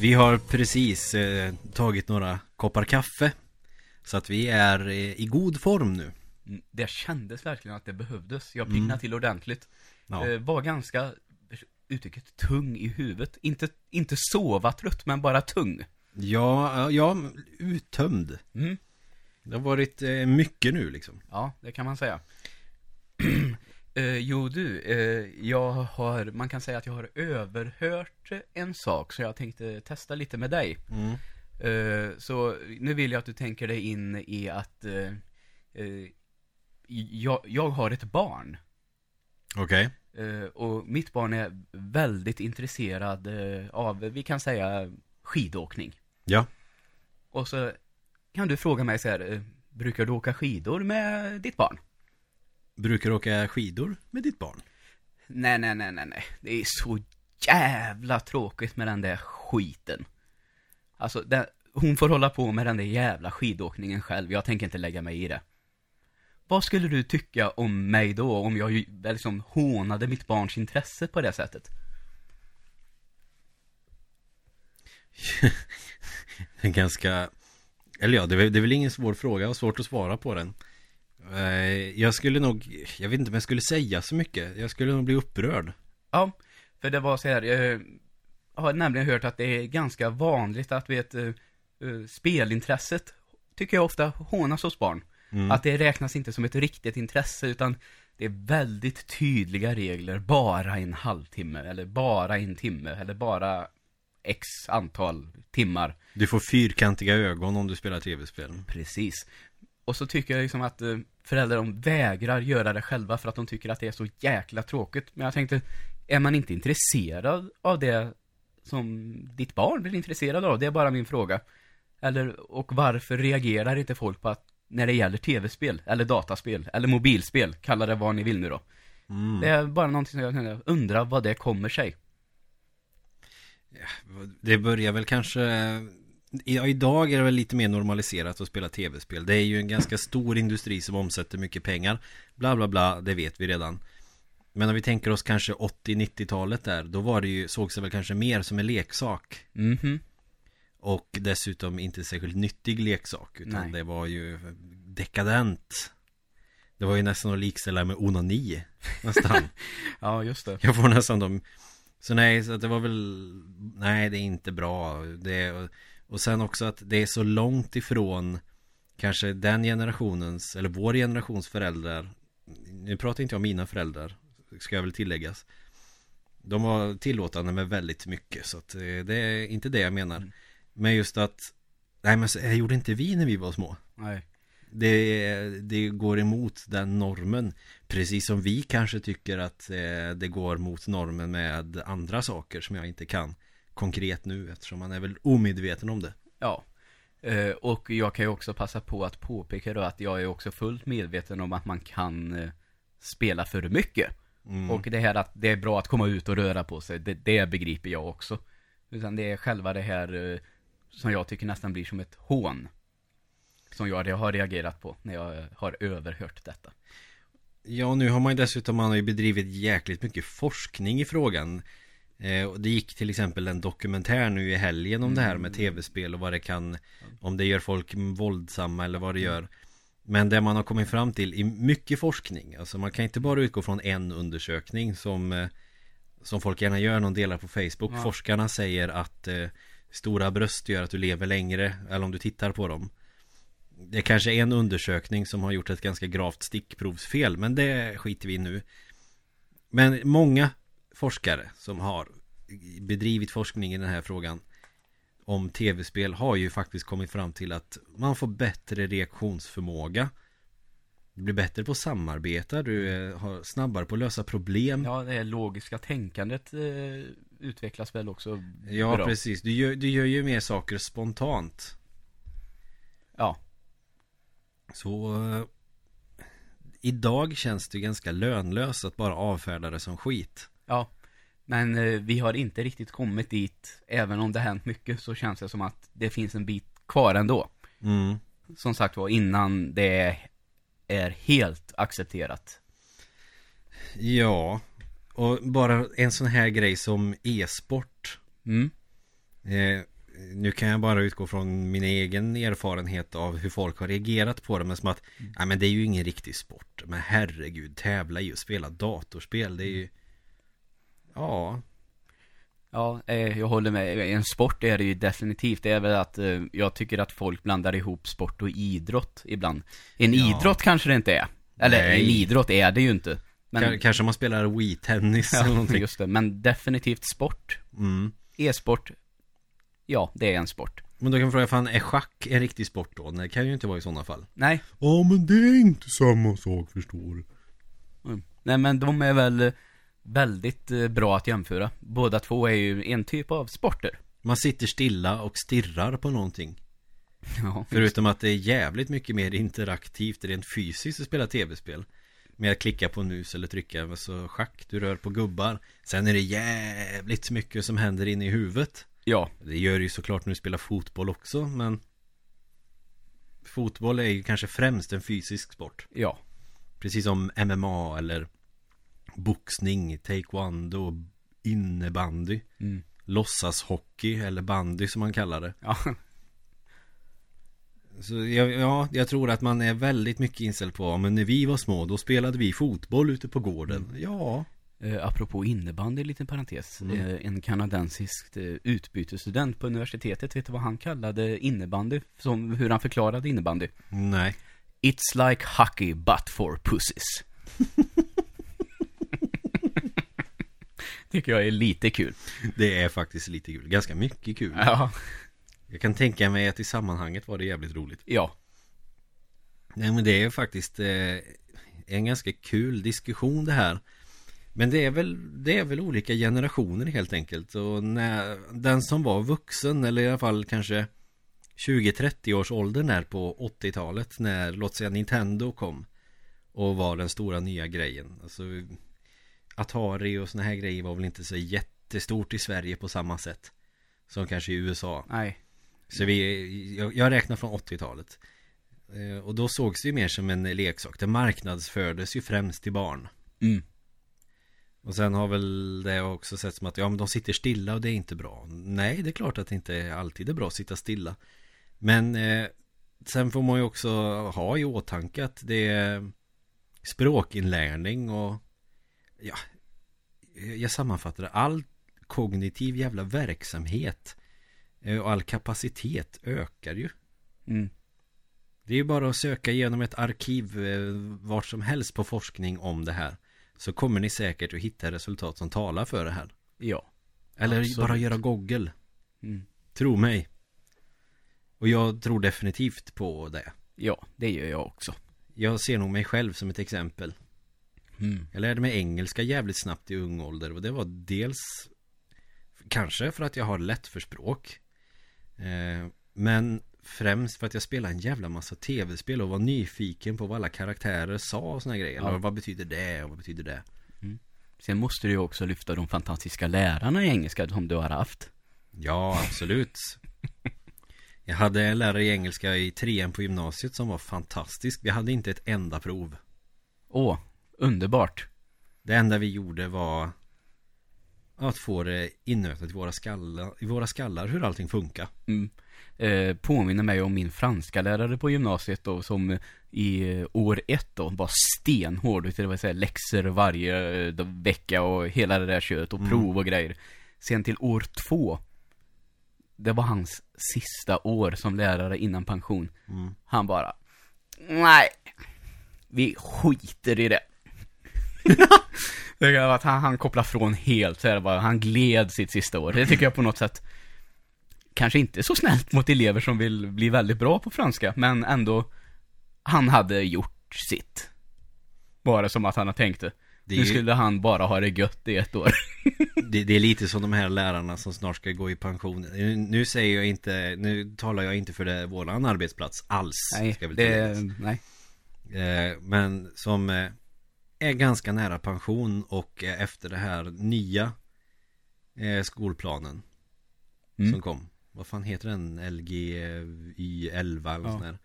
Vi har precis eh, tagit några koppar kaffe. Så att vi är eh, i god form nu. Mm, Det kändes verkligen att det behövdes. Jag piggnade till ordentligt. Ja. Eh, var ganska, uttrycket tung i huvudet. Inte, inte sova trött, men bara tung. Ja, ja, uttömd. Mm. Det har varit eh, mycket nu liksom. Ja, det kan man säga. eh, jo du, eh, jag har, man kan säga att jag har överhört en sak, så jag tänkte testa lite med dig. Mm. Eh, så nu vill jag att du tänker dig in i att eh, eh, jag, jag har ett barn. Okej. Eh, och mitt barn är väldigt intresserad av, vi kan säga, skidåkning. Ja. Och så kan du fråga mig så här, brukar du åka skidor med ditt barn? Brukar du åka skidor med ditt barn? Nej, nej, nej, nej, nej. Det är så jävla tråkigt med den där skiten. Alltså, den, hon får hålla på med den där jävla skidåkningen själv. Jag tänker inte lägga mig i det. Vad skulle du tycka om mig då, om jag liksom hånade mitt barns intresse på det sättet? En ganska Eller ja, det är, det är väl ingen svår fråga, jag har svårt att svara på den Jag skulle nog Jag vet inte om jag skulle säga så mycket Jag skulle nog bli upprörd Ja, för det var så här, jag har nämligen hört att det är ganska vanligt att vet, eh, eh, spelintresset tycker jag ofta hånas hos barn. Mm. Att det räknas inte som ett riktigt intresse utan det är väldigt tydliga regler, bara en halvtimme eller bara en timme eller bara x antal timmar. Du får fyrkantiga ögon om du spelar tv-spel Precis. Och så tycker jag liksom att eh, föräldrar de vägrar göra det själva för att de tycker att det är så jäkla tråkigt. Men jag tänkte, är man inte intresserad av det som ditt barn blir intresserad av? Det är bara min fråga. Eller, och varför reagerar inte folk på att när det gäller tv-spel, eller dataspel, eller mobilspel, kalla det vad ni vill nu då. mm. Det är bara någonting som jag undrar vad det kommer sig. Det börjar väl kanske idag är det väl lite mer normaliserat att spela tv-spel. Det är ju en ganska stor industri som omsätter mycket pengar. Bla bla bla, det vet vi redan. Men om vi tänker oss kanske 80-90-talet där Då var det ju, sågs det väl kanske mer som en leksak. Mhm. Och dessutom inte särskilt nyttig leksak Utan Nej. det var ju dekadent. Det var ju nästan att likställa med onani Nästan. Ja, just det. Jag får nästan de Så nej, så det var väl Nej, det är inte bra. Det, Och sen också att det är så långt ifrån Kanske den generationens Eller vår generations föräldrar. Nu pratar inte jag om mina föräldrar Ska jag väl tilläggas. De var tillåtande med väldigt mycket Så att eh, det är inte det jag menar. Men just att Nej men så, det gjorde inte vi när vi var små? Nej. det, det går emot den normen. Precis som vi kanske tycker att eh, det går mot normen med andra saker som jag inte kan konkret nu eftersom man är väl omedveten om det. Ja. Eh, och jag kan ju också passa på att påpeka då att jag är också fullt medveten om att man kan eh, spela för mycket. Mm. Och det här att det är bra att komma ut och röra på sig, det, det begriper jag också. Utan det är själva det här eh, som jag tycker nästan blir som ett hån. Som jag har reagerat på när jag har överhört detta. Ja, nu har man ju dessutom man har ju bedrivit jäkligt mycket forskning i frågan. Eh, och det gick till exempel en dokumentär nu i helgen om det här med tv-spel och vad det kan Om det gör folk våldsamma eller vad det gör. Men det man har kommit fram till i mycket forskning Alltså man kan inte bara utgå från en undersökning som eh, Som folk gärna gör, någon delar på Facebook. Ja. Forskarna säger att eh, Stora bröst gör att du lever längre Eller om du tittar på dem. Det är kanske en undersökning som har gjort ett ganska gravt stickprovsfel Men det skiter vi i nu. Men många forskare som har bedrivit forskning i den här frågan om tv-spel har ju faktiskt kommit fram till att man får bättre reaktionsförmåga. Du blir bättre på att samarbeta, du är, har snabbare på att lösa problem. Ja, det här logiska tänkandet eh, utvecklas väl också Ja, bra. precis, du gör, du gör ju mer saker spontant. Ja, Så eh, Idag känns det ganska lönlöst att bara avfärda det som skit ja. Men eh, vi har inte riktigt kommit dit, även om det hänt mycket så känns det som att det finns en bit kvar ändå. mm. Som sagt var, innan det är helt accepterat. Ja Och bara en sån här grej som e-sport Mm. eh, Nu kan jag bara utgå från min egen erfarenhet av hur folk har reagerat på det Men som att Mm. Nej men det är ju ingen riktig sport Men herregud, tävla i och spela datorspel Det är ju Ja Ja, eh, jag håller med. En sport är det ju definitivt. Det är väl att eh, jag tycker att folk blandar ihop sport och idrott ibland. En Ja. idrott kanske det inte är. Eller Nej. en idrott är det ju inte. Men, Ka- Kanske man spelar Wii-tennis eller ja, någonting just det. Men definitivt sport. mm. E-sport. Ja, det är en sport. Men då kan man fråga, fan är schack en riktig sport då? Nej, det kan ju inte vara i sådana fall Nej. Ja men det är inte samma sak förstår du Mm. Nej men de är väl väldigt eh, bra att jämföra. Båda två är ju en typ av sporter. Man sitter stilla och stirrar på någonting. Ja, Förutom att det är jävligt mycket mer interaktivt rent fysiskt att spela tv-spel. Med att klicka på mus eller trycka alltså schack, du rör på gubbar. Sen är det jävligt mycket som händer inne i huvudet. Ja, Det gör det ju såklart när du spelar fotboll också men Fotboll är ju kanske främst en fysisk sport. Ja. Precis som MMA eller Boxning, taekwondo, innebandy Mm. Låtsashockey eller bandy som man kallar det Ja, Så jag, ja, jag tror att man är väldigt mycket inställd på Men när vi var små då spelade vi fotboll ute på gården Ja Eh, apropå innebandy, liten parentes. Mm. Eh, en kanadensisk eh, utbytesstudent på universitetet, vet du vad han kallade innebandy? Som hur han förklarade innebandy. Nej It's like hockey but for pussies. Tycker jag är lite kul. Det är faktiskt lite kul, ganska mycket kul Ja. Jag kan tänka mig att i sammanhanget var det jävligt roligt Ja. Nej men det är faktiskt eh, en ganska kul diskussion det här Men det är väl, det är väl olika generationer helt enkelt och när den som var vuxen eller i alla fall kanske 20-30 års åldern där på 80-talet när låt säga Nintendo kom Och var den stora nya grejen Alltså Atari och såna här grejer var väl inte så jättestort i Sverige på samma sätt Som kanske i USA. Nej. så vi, jag, jag räknar från 80-talet eh, Och då sågs det ju mer som en leksak. Det marknadsfördes ju främst till barn. Mm. Och sen har väl det också sett som att Ja men de sitter stilla och det är inte bra. Nej det är klart att det inte alltid är bra att sitta stilla. Men eh, Sen får man ju också ha i åtanke att det är Språkinlärning och Ja Jag sammanfattar det All kognitiv jävla verksamhet eh, Och all kapacitet ökar ju Mm. Det är ju bara att söka igenom ett arkiv eh, vart som helst på forskning om det här Så kommer ni säkert att hitta resultat som talar för det här Ja. Eller Absolut. bara göra Google Mm. Tro mig Och jag tror definitivt på det Ja, det gör jag också. Jag ser nog mig själv som ett exempel Mm. Jag lärde mig engelska jävligt snabbt i ung ålder och det var dels Kanske för att jag har lätt för språk eh, Men främst för att jag spelade en jävla massa tv-spel och var nyfiken på vad alla karaktärer sa och såna grejer. Ja. Eller vad betyder det och vad betyder det? Sen måste du ju också lyfta de fantastiska lärarna i engelska som du har haft. Ja, absolut. Jag hade en lärare i engelska i trean på gymnasiet som var fantastisk. Vi hade inte ett enda prov. Åh, underbart. Det enda vi gjorde var Att få det innötat i våra skallar, i våra skallar hur allting funkar Mm. Eh, påminner mig om min franska lärare på gymnasiet då, som i eh, år ett då var stenhård. Det vill säga läxor varje eh, vecka och hela det där köret och Mm. prov och grejer. Sen till år två, det var hans sista år som lärare innan pension. mm. Han bara, nej, vi skiter i det. Det att han, han kopplade från helt, så är det bara, han gled sitt sista år. Det tycker jag på något sätt kanske inte så snällt mot elever som vill bli väldigt bra på franska, men ändå, han hade gjort sitt. Bara som att han har tänkt det. Det, Nu ju- skulle han bara ha det gött i ett år. det, det är lite som de här lärarna som snart ska gå i pension Nu, nu säger jag inte Nu talar jag inte för det, våran arbetsplats alls nej, det, nej. Eh, Men som eh, är ganska nära pension och efter det här nya eh, skolplanen Mm. som kom. Vad fan heter den? LGY 11 eller Ja. sån där.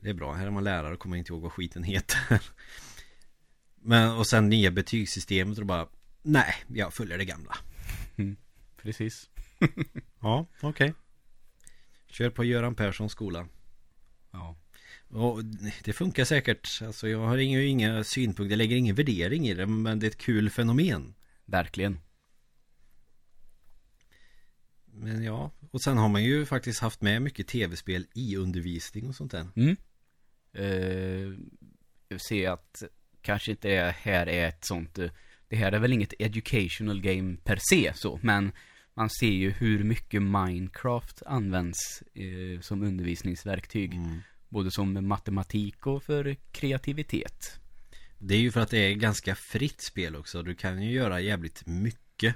Det är bra, här är man lärare och kommer inte ihåg vad skiten heter. Men och sen nya betygssystemet och bara Nej, jag följer det gamla. Precis. Ja, okej. Kör på Göran Perssons skola. Ja. Och det funkar säkert. Alltså jag har inga, inga synpunkter, jag lägger ingen värdering i det. Men det är ett kul fenomen. Verkligen. Men ja, och sen har man ju faktiskt haft med mycket tv-spel i undervisning och sånt där. Mm. Uh, jag ser att kanske inte är, här är ett sånt uh, Det här är väl inget educational game per se så Men man ser ju hur mycket Minecraft används uh, som undervisningsverktyg Mm. Både som matematik och för kreativitet Det är ju för att det är ganska fritt spel också. Du kan ju göra jävligt mycket.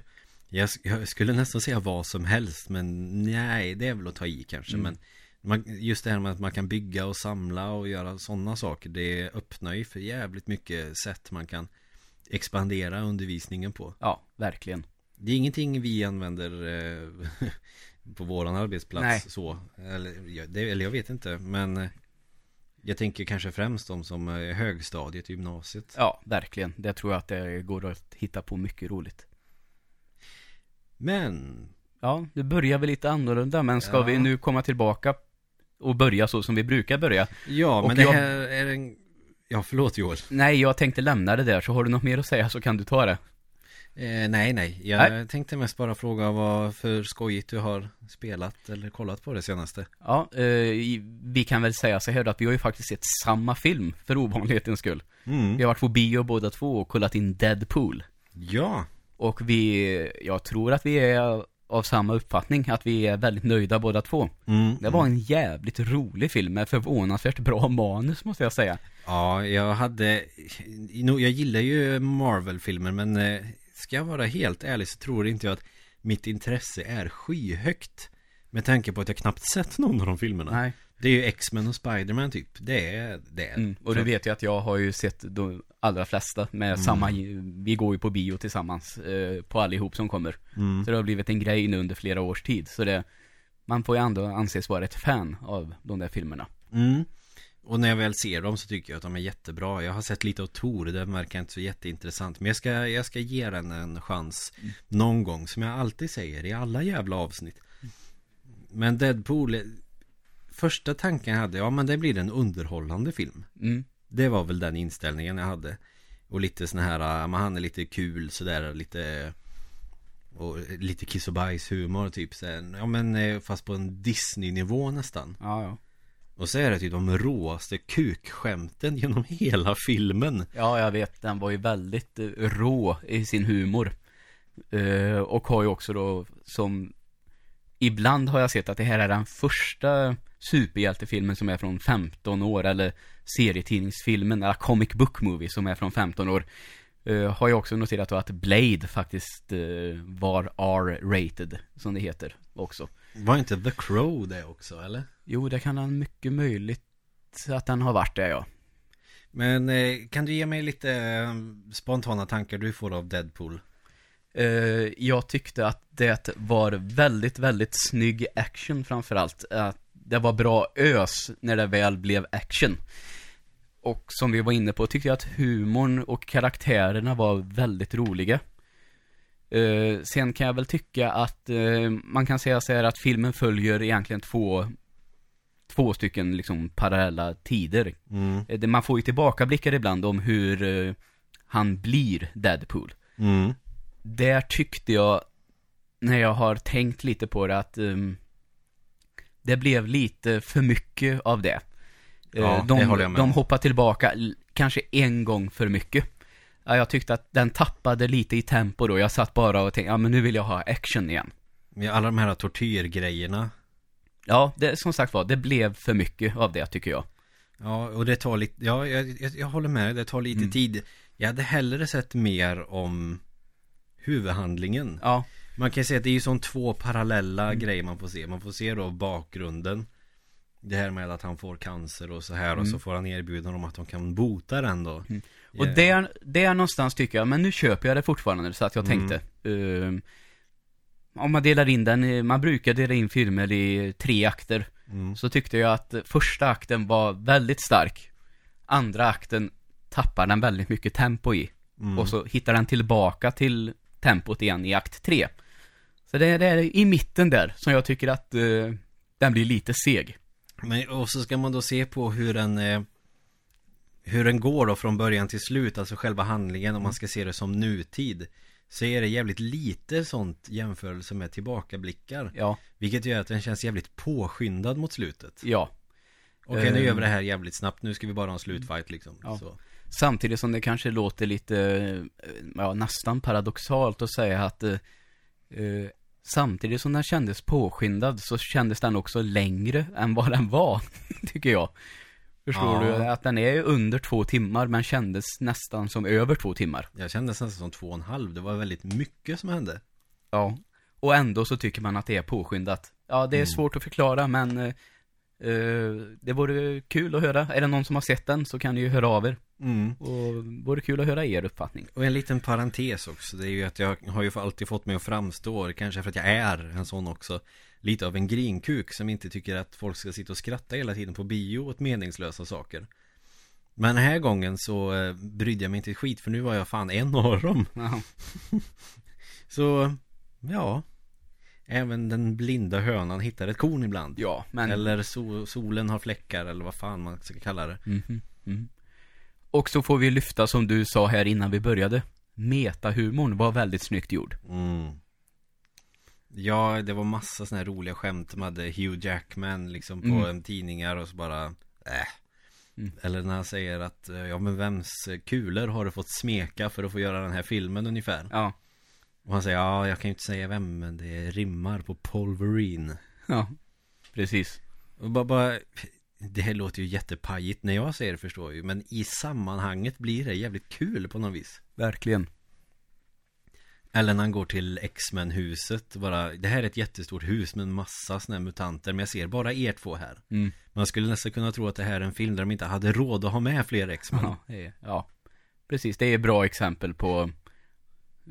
Jag, jag skulle nästan säga vad som helst men nej, det är väl att ta i kanske. Mm. Men man, just det här med att man kan bygga och samla och göra sådana saker. Det öppnar ju för jävligt mycket sätt man kan expandera undervisningen på. Ja, verkligen Det är ingenting vi använder eh, på våran arbetsplats Nej. så. Eller, eller jag vet inte, men eh, jag tänker kanske främst de som är högstadiet i gymnasiet. Ja, verkligen Det tror jag att det går att hitta på mycket roligt Men Ja, det börjar väl lite annorlunda men ska Ja. vi nu komma tillbaka och börja så som vi brukar börja? Ja, Och men det jag- här är en... Ja, förlåt Joel. Nej, jag tänkte lämna det där, så har du något mer att säga så kan du ta det. Eh, nej, nej. Jag Nej. tänkte mest bara fråga vad för skojigt du har spelat eller kollat på det senaste. Ja, eh, vi kan väl säga så här att vi har ju faktiskt sett samma film för ovanlighetens skull. Mm. Vi har varit på bio båda två och kollat in Deadpool. Ja. Och vi, jag tror att vi är av samma uppfattning, att vi är väldigt nöjda båda två. Mm. Det var en jävligt rolig film med förvånansvärt bra manus måste jag säga. Ja, jag hade... Jag gillar ju Marvel-filmer men eh, ska jag vara helt ärlig så tror inte jag att mitt intresse är skyhögt. Med tanke på att jag knappt sett någon av de filmerna. Nej. Det är ju X-Men och Spider-Man typ. Det är det. Mm, och du vet ju att jag har ju sett de allra flesta med samma, vi går ju på bio tillsammans eh, på allihop som kommer. Mm. Så det har blivit en grej nu under flera års tid. Så det, man får ju ändå anses vara ett fan av de där filmerna. Mm. Och när jag väl ser dem så tycker jag att de är jättebra. Jag har sett lite av Tor, det verkar inte så jätteintressant. Men jag ska, jag ska ge den en chans någon gång, som jag alltid säger i alla jävla avsnitt. Men Deadpool, första tanken jag hade, ja men det blir en underhållande film. Mm. Det var väl den inställningen jag hade. Och lite sån här, men han är lite kul sådär, lite och lite kiss och bajs humor typ sen. Ja men eh, fast på en Disney-nivå nästan. Ja, ja. Och så är det typ de råaste kukskämten genom hela filmen. Ja, jag vet. Den var ju väldigt eh, rå i sin humor. Eh, och har ju också då som Ibland har jag sett att det här är den första superhjältefilmen som är från 15 år eller serietidningsfilmen, eller comic book movie som är från 15 år. Eh, har jag också noterat då att Blade faktiskt eh, var R-rated, som det heter också. Var inte The Crow det också eller? Jo, det kan vara mycket möjligt att den har varit det, ja. Men eh, kan du ge mig lite eh, spontana tankar du får av Deadpool? Eh, jag tyckte att det var väldigt, väldigt snygg action framförallt. Att det var bra ös när det väl blev action. Och som vi var inne på tyckte jag att humorn och karaktärerna var väldigt roliga. Eh, sen kan jag väl tycka att eh, man kan säga så här att filmen följer egentligen två Två stycken liksom parallella tider. Mm. Det- Man får ju tillbakablickar ibland om hur han blir Deadpool Mm. där tyckte jag, när jag har tänkt lite på det, att ehm, det blev lite för mycket av det. Ja, de, det håller jag med de hoppar tillbaka kanske en gång för mycket. Ja, jag tyckte att den tappade lite i tempo då. Jag satt bara och tänkte, ja men nu vill jag ha action igen. Med alla de här tortyrgrejerna. Ja, det, som sagt var, det blev för mycket av det tycker jag. Ja, och det tar lite, ja, jag, jag, jag håller med det tar lite Mm. tid. Jag hade hellre sett mer om huvudhandlingen. Ja, Man kan säga att det är ju som två parallella Mm. grejer man får se. Man får se då bakgrunden. Det här med att han får cancer och så här och Mm. så får han erbjudande om att de kan bota den då. Och Ja. där, där någonstans tycker jag, men nu köper jag det fortfarande så att jag Mm. tänkte ehm, Om man delar in den, man brukar dela in filmer i tre akter Mm. Så tyckte jag att första akten var väldigt stark Andra akten tappar den väldigt mycket tempo i Mm. Och så hittar den tillbaka till tempot igen i akt tre Så det är, det är i mitten där som jag tycker att eh, den blir lite seg. Men, och så ska man då se på hur den eh, Hur den går då från början till slut Alltså själva handlingen om man ska se det som nutid Så är det jävligt lite sånt jämförelse med tillbakablickar Ja, Vilket gör att den känns jävligt påskyndad mot slutet ja. Okej nu Eh. gör vi det här jävligt snabbt Nu ska vi bara ha en slutfight liksom Ja. så. Samtidigt som det kanske låter lite, eh, ja nästan paradoxalt att säga att eh, eh, Samtidigt som den kändes påskyndad så kändes den också längre än vad den var, tycker jag. Förstår Ja. du? Att den är under två timmar men kändes nästan som över två timmar. Jag kände nästan som två och en halv Det var väldigt mycket som hände Ja. Och ändå så tycker man att det är påskyndat. Ja, det är Mm. svårt att förklara men eh, det vore kul att höra. Är det någon som har sett den så kan ni ju höra av er. mm. Och vore kul att höra er uppfattning. Och en liten parentes också Det är ju att jag har ju alltid fått mig att framstå Kanske för att jag är en sån också Lite av en grinkuk som inte tycker att folk ska sitta och skratta hela tiden på bio åt meningslösa saker Men den här gången så eh, brydde jag mig inte ett skit för nu var jag fan en av dem Jaha. Så ja Även den blinda hönan hittar ett korn ibland Ja, men... Eller so solen har fläckar eller vad fan man ska kalla det Mhm, mhm. Och så får vi lyfta som du sa här innan vi började. Metahumorn var väldigt snyggt gjord. Mm. Ja, det var massa såna här roliga skämt. De hade Hugh Jackman liksom på Mm. en tidningar och så bara äh. Mm. Eller när han säger att eh, ja men vems kulor har du fått smeka för att få göra den här filmen ungefär? Ja. Och han säger ja jag kan ju inte säga vem men det rimmar på Polverine. Ja. Precis. Och bara, bara det här låter ju jättepajigt när jag säger det förstår ju Men i sammanhanget blir det jävligt kul på något vis Verkligen. Eller när han går till X-Men-huset bara Det här är ett jättestort hus med en massa såna här mutanter Men jag ser bara er två här Mm. Man skulle nästan kunna tro att det här är en film där de inte hade råd att ha med fler X-Men Ja, ja. Precis, det är bra exempel på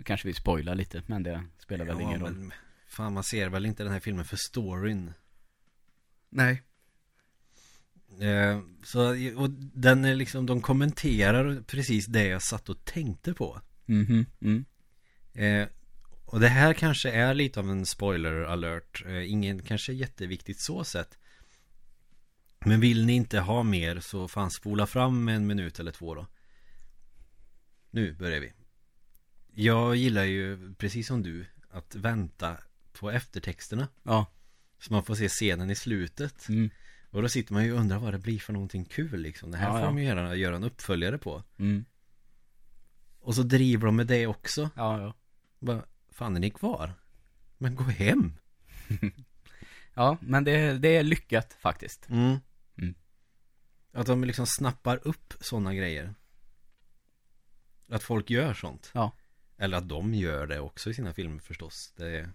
Kanske vi spoilar lite, men det spelar väl ingen roll. men Fan man ser väl inte den här filmen för storyn Nej. eh, Så, och den är liksom, de kommenterar precis det jag satt och tänkte på Mhm, mm. eh, Och det här kanske är lite av en spoiler alert eh, Ingen kanske jätteviktigt så sett Men vill ni inte ha mer så fan spola fram en minut eller två då Nu börjar vi Jag gillar ju, precis som du, att vänta på eftertexterna Ja. Så man får se scenen i slutet Mm. Och då sitter man ju och undrar vad det blir för någonting kul liksom Det här Ja, får ja. de ju gärna göra en uppföljare på Mm. Och så driver de med det också Ja, ja. Bara, fan är ni kvar? Men gå hem Ja, men det, det är lyckat faktiskt. Mm. Mm. Att de liksom snappar upp sådana grejer Att folk gör sånt Ja. Eller att de gör det också i sina filmer förstås. Det är...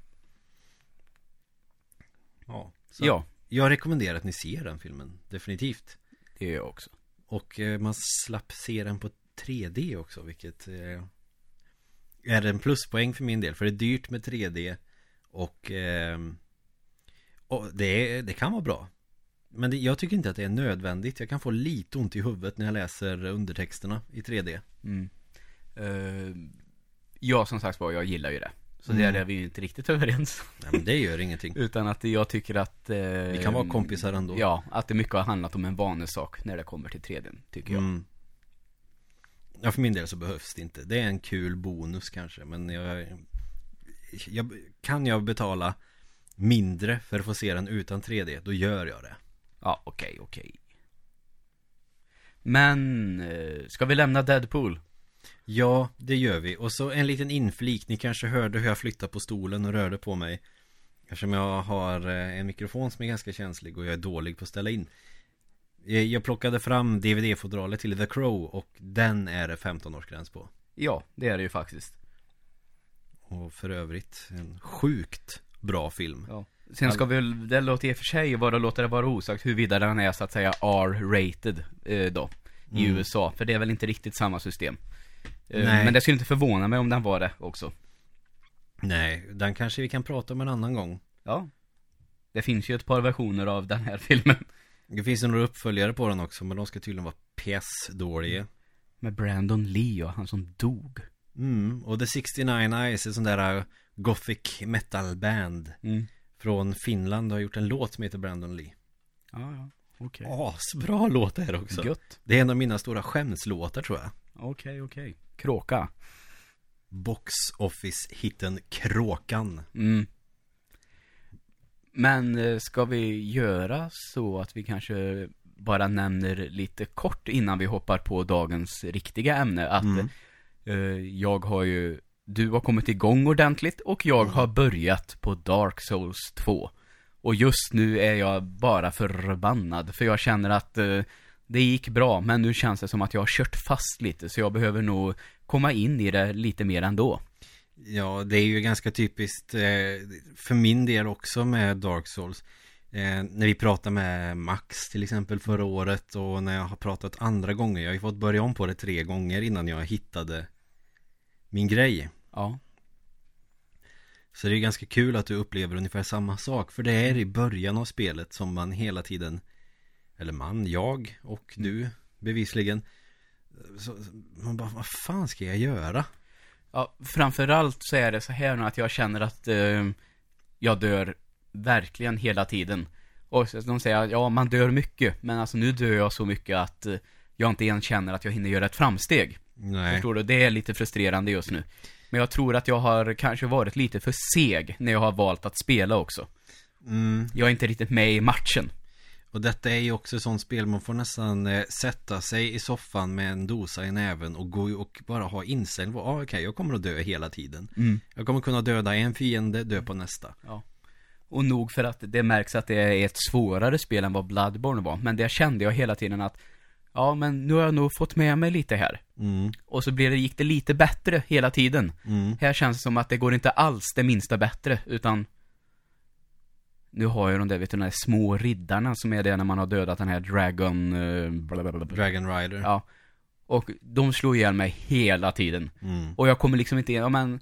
Ja så Ja, Jag rekommenderar att ni ser den filmen. Definitivt. Det gör jag också. Och eh, man slapp se den på 3D också Vilket eh, Är en pluspoäng för min del. För det är dyrt med 3D Och, eh, och det, det kan vara bra. Men det, jag tycker inte att det är nödvändigt. Jag kan få lite ont i huvudet när jag läser undertexterna i 3D Mm. Uh, ja, som sagt var, jag gillar ju det. Så Mm. där är vi ju inte riktigt överens. Nej men det gör ingenting Utan att jag tycker att... eh, Vi kan vara kompisar ändå Ja, att det mycket har handlat om en vanesak när det kommer till 3D, tycker jag. mm. Ja för min del så behövs det inte Det är en kul bonus kanske Men jag, jag Kan jag betala Mindre för att få se den utan 3D Då gör jag det Ja, okej, okej. Men, eh, ska vi lämna Deadpool? Ja, det gör vi. Och så en liten inflik. Ni kanske hörde hur jag flyttade på stolen och rörde på mig. Eftersom jag har eh, en mikrofon som är ganska känslig och jag är dålig på att ställa in. Eh, Jag plockade fram DVD-fodralet till The Crow och den är det 15-årsgräns på. Ja, det är det ju faktiskt. Och för övrigt en sjukt bra film. Ja. Sen ska vi väl, det låter i och för sig bara låta det vara osagt huruvida den är så att säga R-rated eh, då. I Mm. USA, för det är väl inte riktigt samma system. Eh, Nej. Men det skulle inte förvåna mig om den var det också. Nej, den kanske vi kan prata om en annan gång. Ja. Det finns ju ett par versioner av den här filmen. Det finns ju några uppföljare på den också, men de ska tydligen vara PS-dåliga. Med Brandon Lee och han som dog. Mm, och The 69 Eyes är sån där äh, gothic metal band Mm. från Finland har gjort en låt som heter Brandon Lee. Ja, ja. Okej. Asbra låt det här också. Gött. Det är en av mina stora skämslåtar tror jag. Okej, okej. Kråka. Box Office-hitten Kråkan. Mm. Men eh, ska vi göra så att vi kanske bara nämner lite kort innan vi hoppar på dagens riktiga ämne att Mm. eh, jag har ju, du har kommit igång ordentligt och jag har börjat på Dark Souls 2. Och just nu är jag bara förbannad för jag känner att eh, det gick bra men nu känns det som att jag har kört fast lite så jag behöver nog komma in i det lite mer ändå. Ja, det är ju ganska typiskt eh, för min del också med Dark Souls. Eh, när vi pratade med Max till exempel förra året och när jag har pratat andra gånger. Jag har ju fått börja om på det tre gånger innan jag hittade min grej. Ja. Så det är ganska kul att du upplever ungefär samma sak. För det är i början av spelet som man hela tiden, eller man, jag och du bevisligen. Så, man bara, vad fan ska jag göra? Ja, framförallt så är det så här nu att jag känner att eh, jag dör verkligen hela tiden. Och så- de säger att ja, man dör mycket, men alltså nu dör jag så mycket att eh, jag inte ens känner att jag hinner göra ett framsteg. Nej. Förstår du? Det är lite frustrerande just nu. Men jag tror att jag har kanske varit lite för seg när jag har valt att spela också. Mm. Jag är inte riktigt med i matchen. Och detta är ju också sånt spel man får nästan eh, sätta sig i soffan med en dosa i näven och gå och bara ha inställning ah, okej, jag kommer att dö hela tiden. Mm. Jag kommer kunna döda en fiende, dö på nästa. Och nog för att det märks att det är ett svårare spel än vad Bloodborne var. Men det kände jag hela tiden att, ja men nu har jag nog fått med mig lite här. Mm, Och så blir det, gick det lite bättre hela tiden. mm. Här känns det som att det går inte alls det minsta bättre, utan nu har jag de där, vet du, de där små riddarna som är det när man har dödat den här Dragon... eh, blablabla. Dragon Rider. Ja. Och de slår ihjäl mig hela tiden. Mm. Och jag kommer liksom inte in, ja men...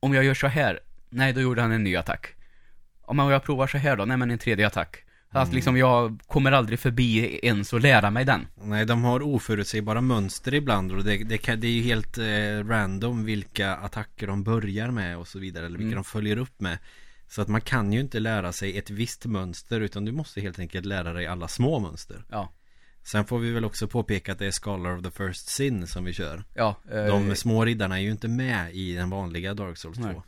Om jag gör så här, nej då gjorde han en ny attack. Om jag provar så här då, nej men en tredje attack. Så att liksom jag kommer aldrig förbi ens att lära mig den. Nej, de har oförutsägbara mönster ibland och det, det, kan, det är ju helt eh, random vilka attacker de börjar med och så vidare, eller vilka Mm. de följer upp med. Så att man kan ju inte lära sig ett visst mönster utan du måste helt enkelt lära dig alla små mönster. Ja. Sen får vi väl också påpeka att det är Scholar of the First Sin som vi kör. Ja. eh, De små riddarna är ju inte med i den vanliga Dark Souls 2. Nej.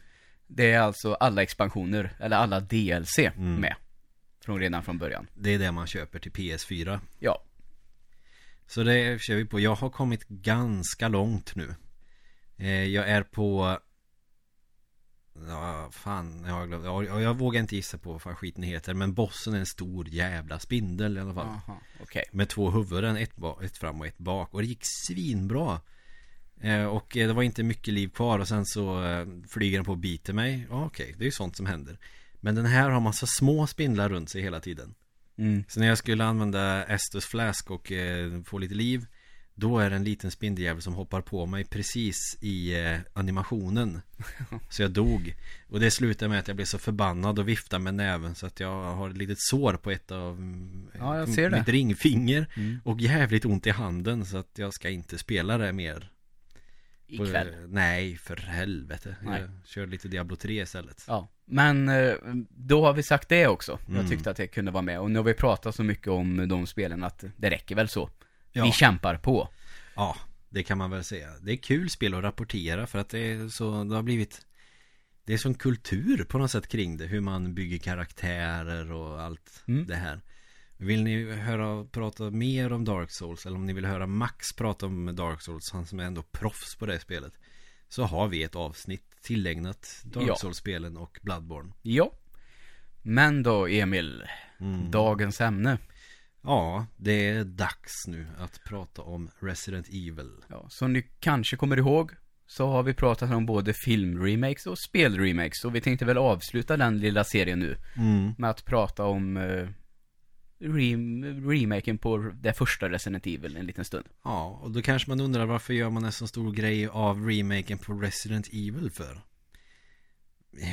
Det är alltså alla expansioner, eller alla DLC Mm. med. Från redan från början. Det är det man köper till PS4. Ja. Så det kör vi på. Jag har kommit ganska långt nu. Eh, jag är på... Ja, fan, jag har glömt. Ja, Jag, jag vågar inte gissa på vad fan skiten heter. Men bossen är en stor jävla spindel i alla fall. Aha, okej. Med två huvuden, ett, ba- ett fram och ett bak. Och det gick svinbra. Eh, och eh, det var inte mycket liv kvar och sen så eh, flyger den på och biter mig. Ja, okej, det är ju sånt som händer. Men den här har massa små spindlar runt sig hela tiden. Mm. Så när jag skulle använda Estus flask och eh, få lite liv Då är det en liten spindeljävel som hoppar på mig precis i eh, animationen Så jag dog Och det slutade med att jag blev så förbannad och viftade med näven Så att jag har ett litet sår på ett av mm, Ja, jag ser det. Mitt ringfinger Mm. Och jävligt ont i handen Så att jag ska inte spela det mer Ikväll. Och, eh, Nej, för helvete Nej. Jag kör lite Diablo 3 istället Ja. Men eh, då har vi sagt det också. Mm. Jag tyckte att det kunde vara med. Och nu har vi pratat så mycket om de spelen att det räcker väl så. Ja. Vi kämpar på. Ja, det kan man väl säga. Det är kul spel att rapportera för att det är så, det har blivit Det är sån kultur på något sätt kring det, hur man bygger karaktärer och allt Mm. det här. Vill ni höra prata mer om Dark Souls eller om ni vill höra Max prata om Dark Souls, han som är ändå proffs på det spelet. Så har vi ett avsnitt tillägnat Dark Ja. Souls-spelen och Bloodborne. Ja. Men då, Emil. Mm. Dagens ämne. Ja, det är dags nu att prata om Resident Evil. Ja, som ni kanske kommer ihåg så har vi pratat om både filmremakes och spelremakes. Och vi tänkte väl avsluta den lilla serien nu Mm. med att prata om eh, rem- remaken på det första Resident Evil en liten stund. Ja, och då kanske man undrar varför gör man en så stor grej av remaken på Resident Evil för?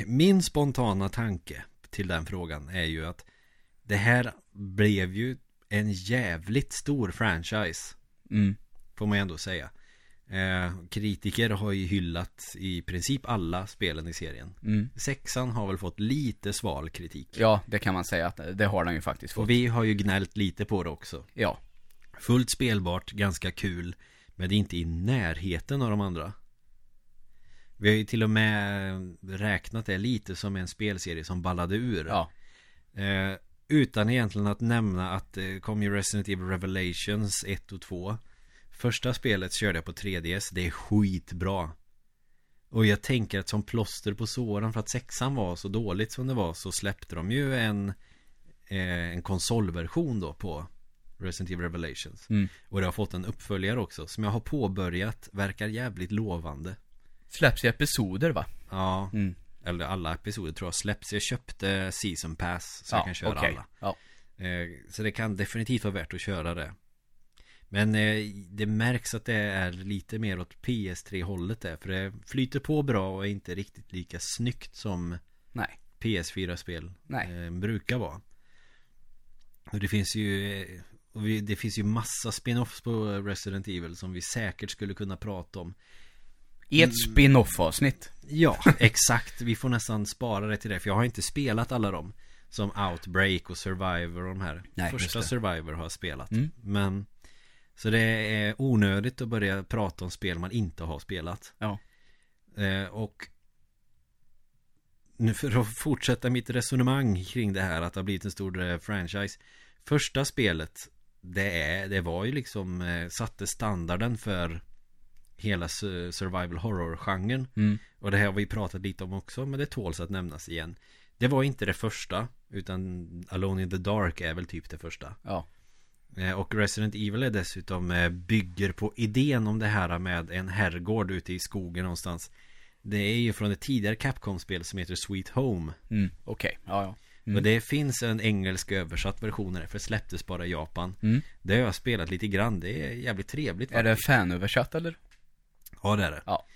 Min spontana tanke till den frågan är ju att det här blev ju en jävligt stor franchise, Mm. får man ändå säga. eh, Kritiker har ju hyllat i princip alla spelen i serien Mm. Sexan har väl fått lite sval kritik Ja, det kan man säga att det har den ju faktiskt fått. Och vi har ju gnällt lite på det också Ja, Fullt spelbart, ganska kul Men det är inte i närheten av de andra Vi har ju till och med räknat det lite som en spelserie som ballade ur ja, eh, Utan egentligen att nämna att det kom ju Resident Evil Revelations 1 och 2 Första spelet körde jag på 3DS, det är skitbra Och jag tänker att som plåster på såren för att sexan var så dåligt som det var så släppte de ju en eh, En konsolversion då på Resident Evil Revelations Mm. Och det har fått en uppföljare också som jag har påbörjat Verkar jävligt lovande släpps i episoder va? Ja, Mm. Eller alla episoder tror jag släpps. Jag köpte Season Pass så jag kan köra okej. alla. Ja, Eh, Så det kan definitivt vara värt att köra det. Men eh, det märks att det är lite mer åt PS3-hållet där För det flyter på bra och är inte riktigt lika snyggt som nej, PS4-spel Nej. eh, brukar vara. Och det finns ju och vi, Det finns ju massa spin-offs på Resident Evil som vi säkert skulle kunna prata om i ett spin-off avsnitt. Ja, exakt. Vi får nästan spara det till det. För jag har inte spelat alla dem. Som Outbreak och Survivor och de här. Nej, Första. Survivor har jag spelat. Mm. Men Så det är onödigt att börja prata om spel man inte har spelat. Ja. Eh, och Nu för att fortsätta mitt resonemang kring det här att det har blivit en stor eh, franchise. Första spelet det, är, det var ju liksom eh, satte standarden för hela su- survival horror-genren. Mm. Och det här har vi pratat lite om också, men det tåls att nämnas igen. Det var inte det första, utan Alone in the Dark är väl typ det första. Ja. Eh, Och Resident Evil är dessutom eh, bygger på idén om det här med en herrgård ute i skogen någonstans. Det är ju från ett tidigare Capcom-spel som heter Sweet Home. Mm. Okej, ja ja. Mm. Och det finns en engelsk översatt version för det släpptes bara i Japan. Mm. Det har jag spelat lite grann, det är jävligt trevligt. Är det fanöversatt eller? Ja, det är det. Ja.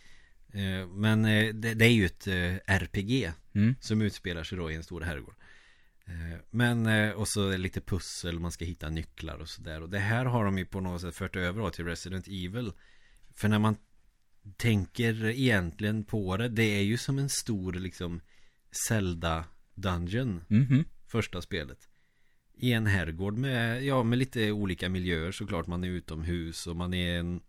Eh, Men eh, det, är ju ett eh, RPG Mm. som utspelar sig då i en stor herrgård. Men, och så lite pussel, man ska hitta nycklar och sådär. Och det här har de ju på något sätt fört över till Resident Evil. För när man tänker egentligen på det, det är ju som en stor liksom Zelda Dungeon, Mhm. första spelet. I en herrgård med, ja, med lite olika miljöer såklart. Man är utomhus och man är en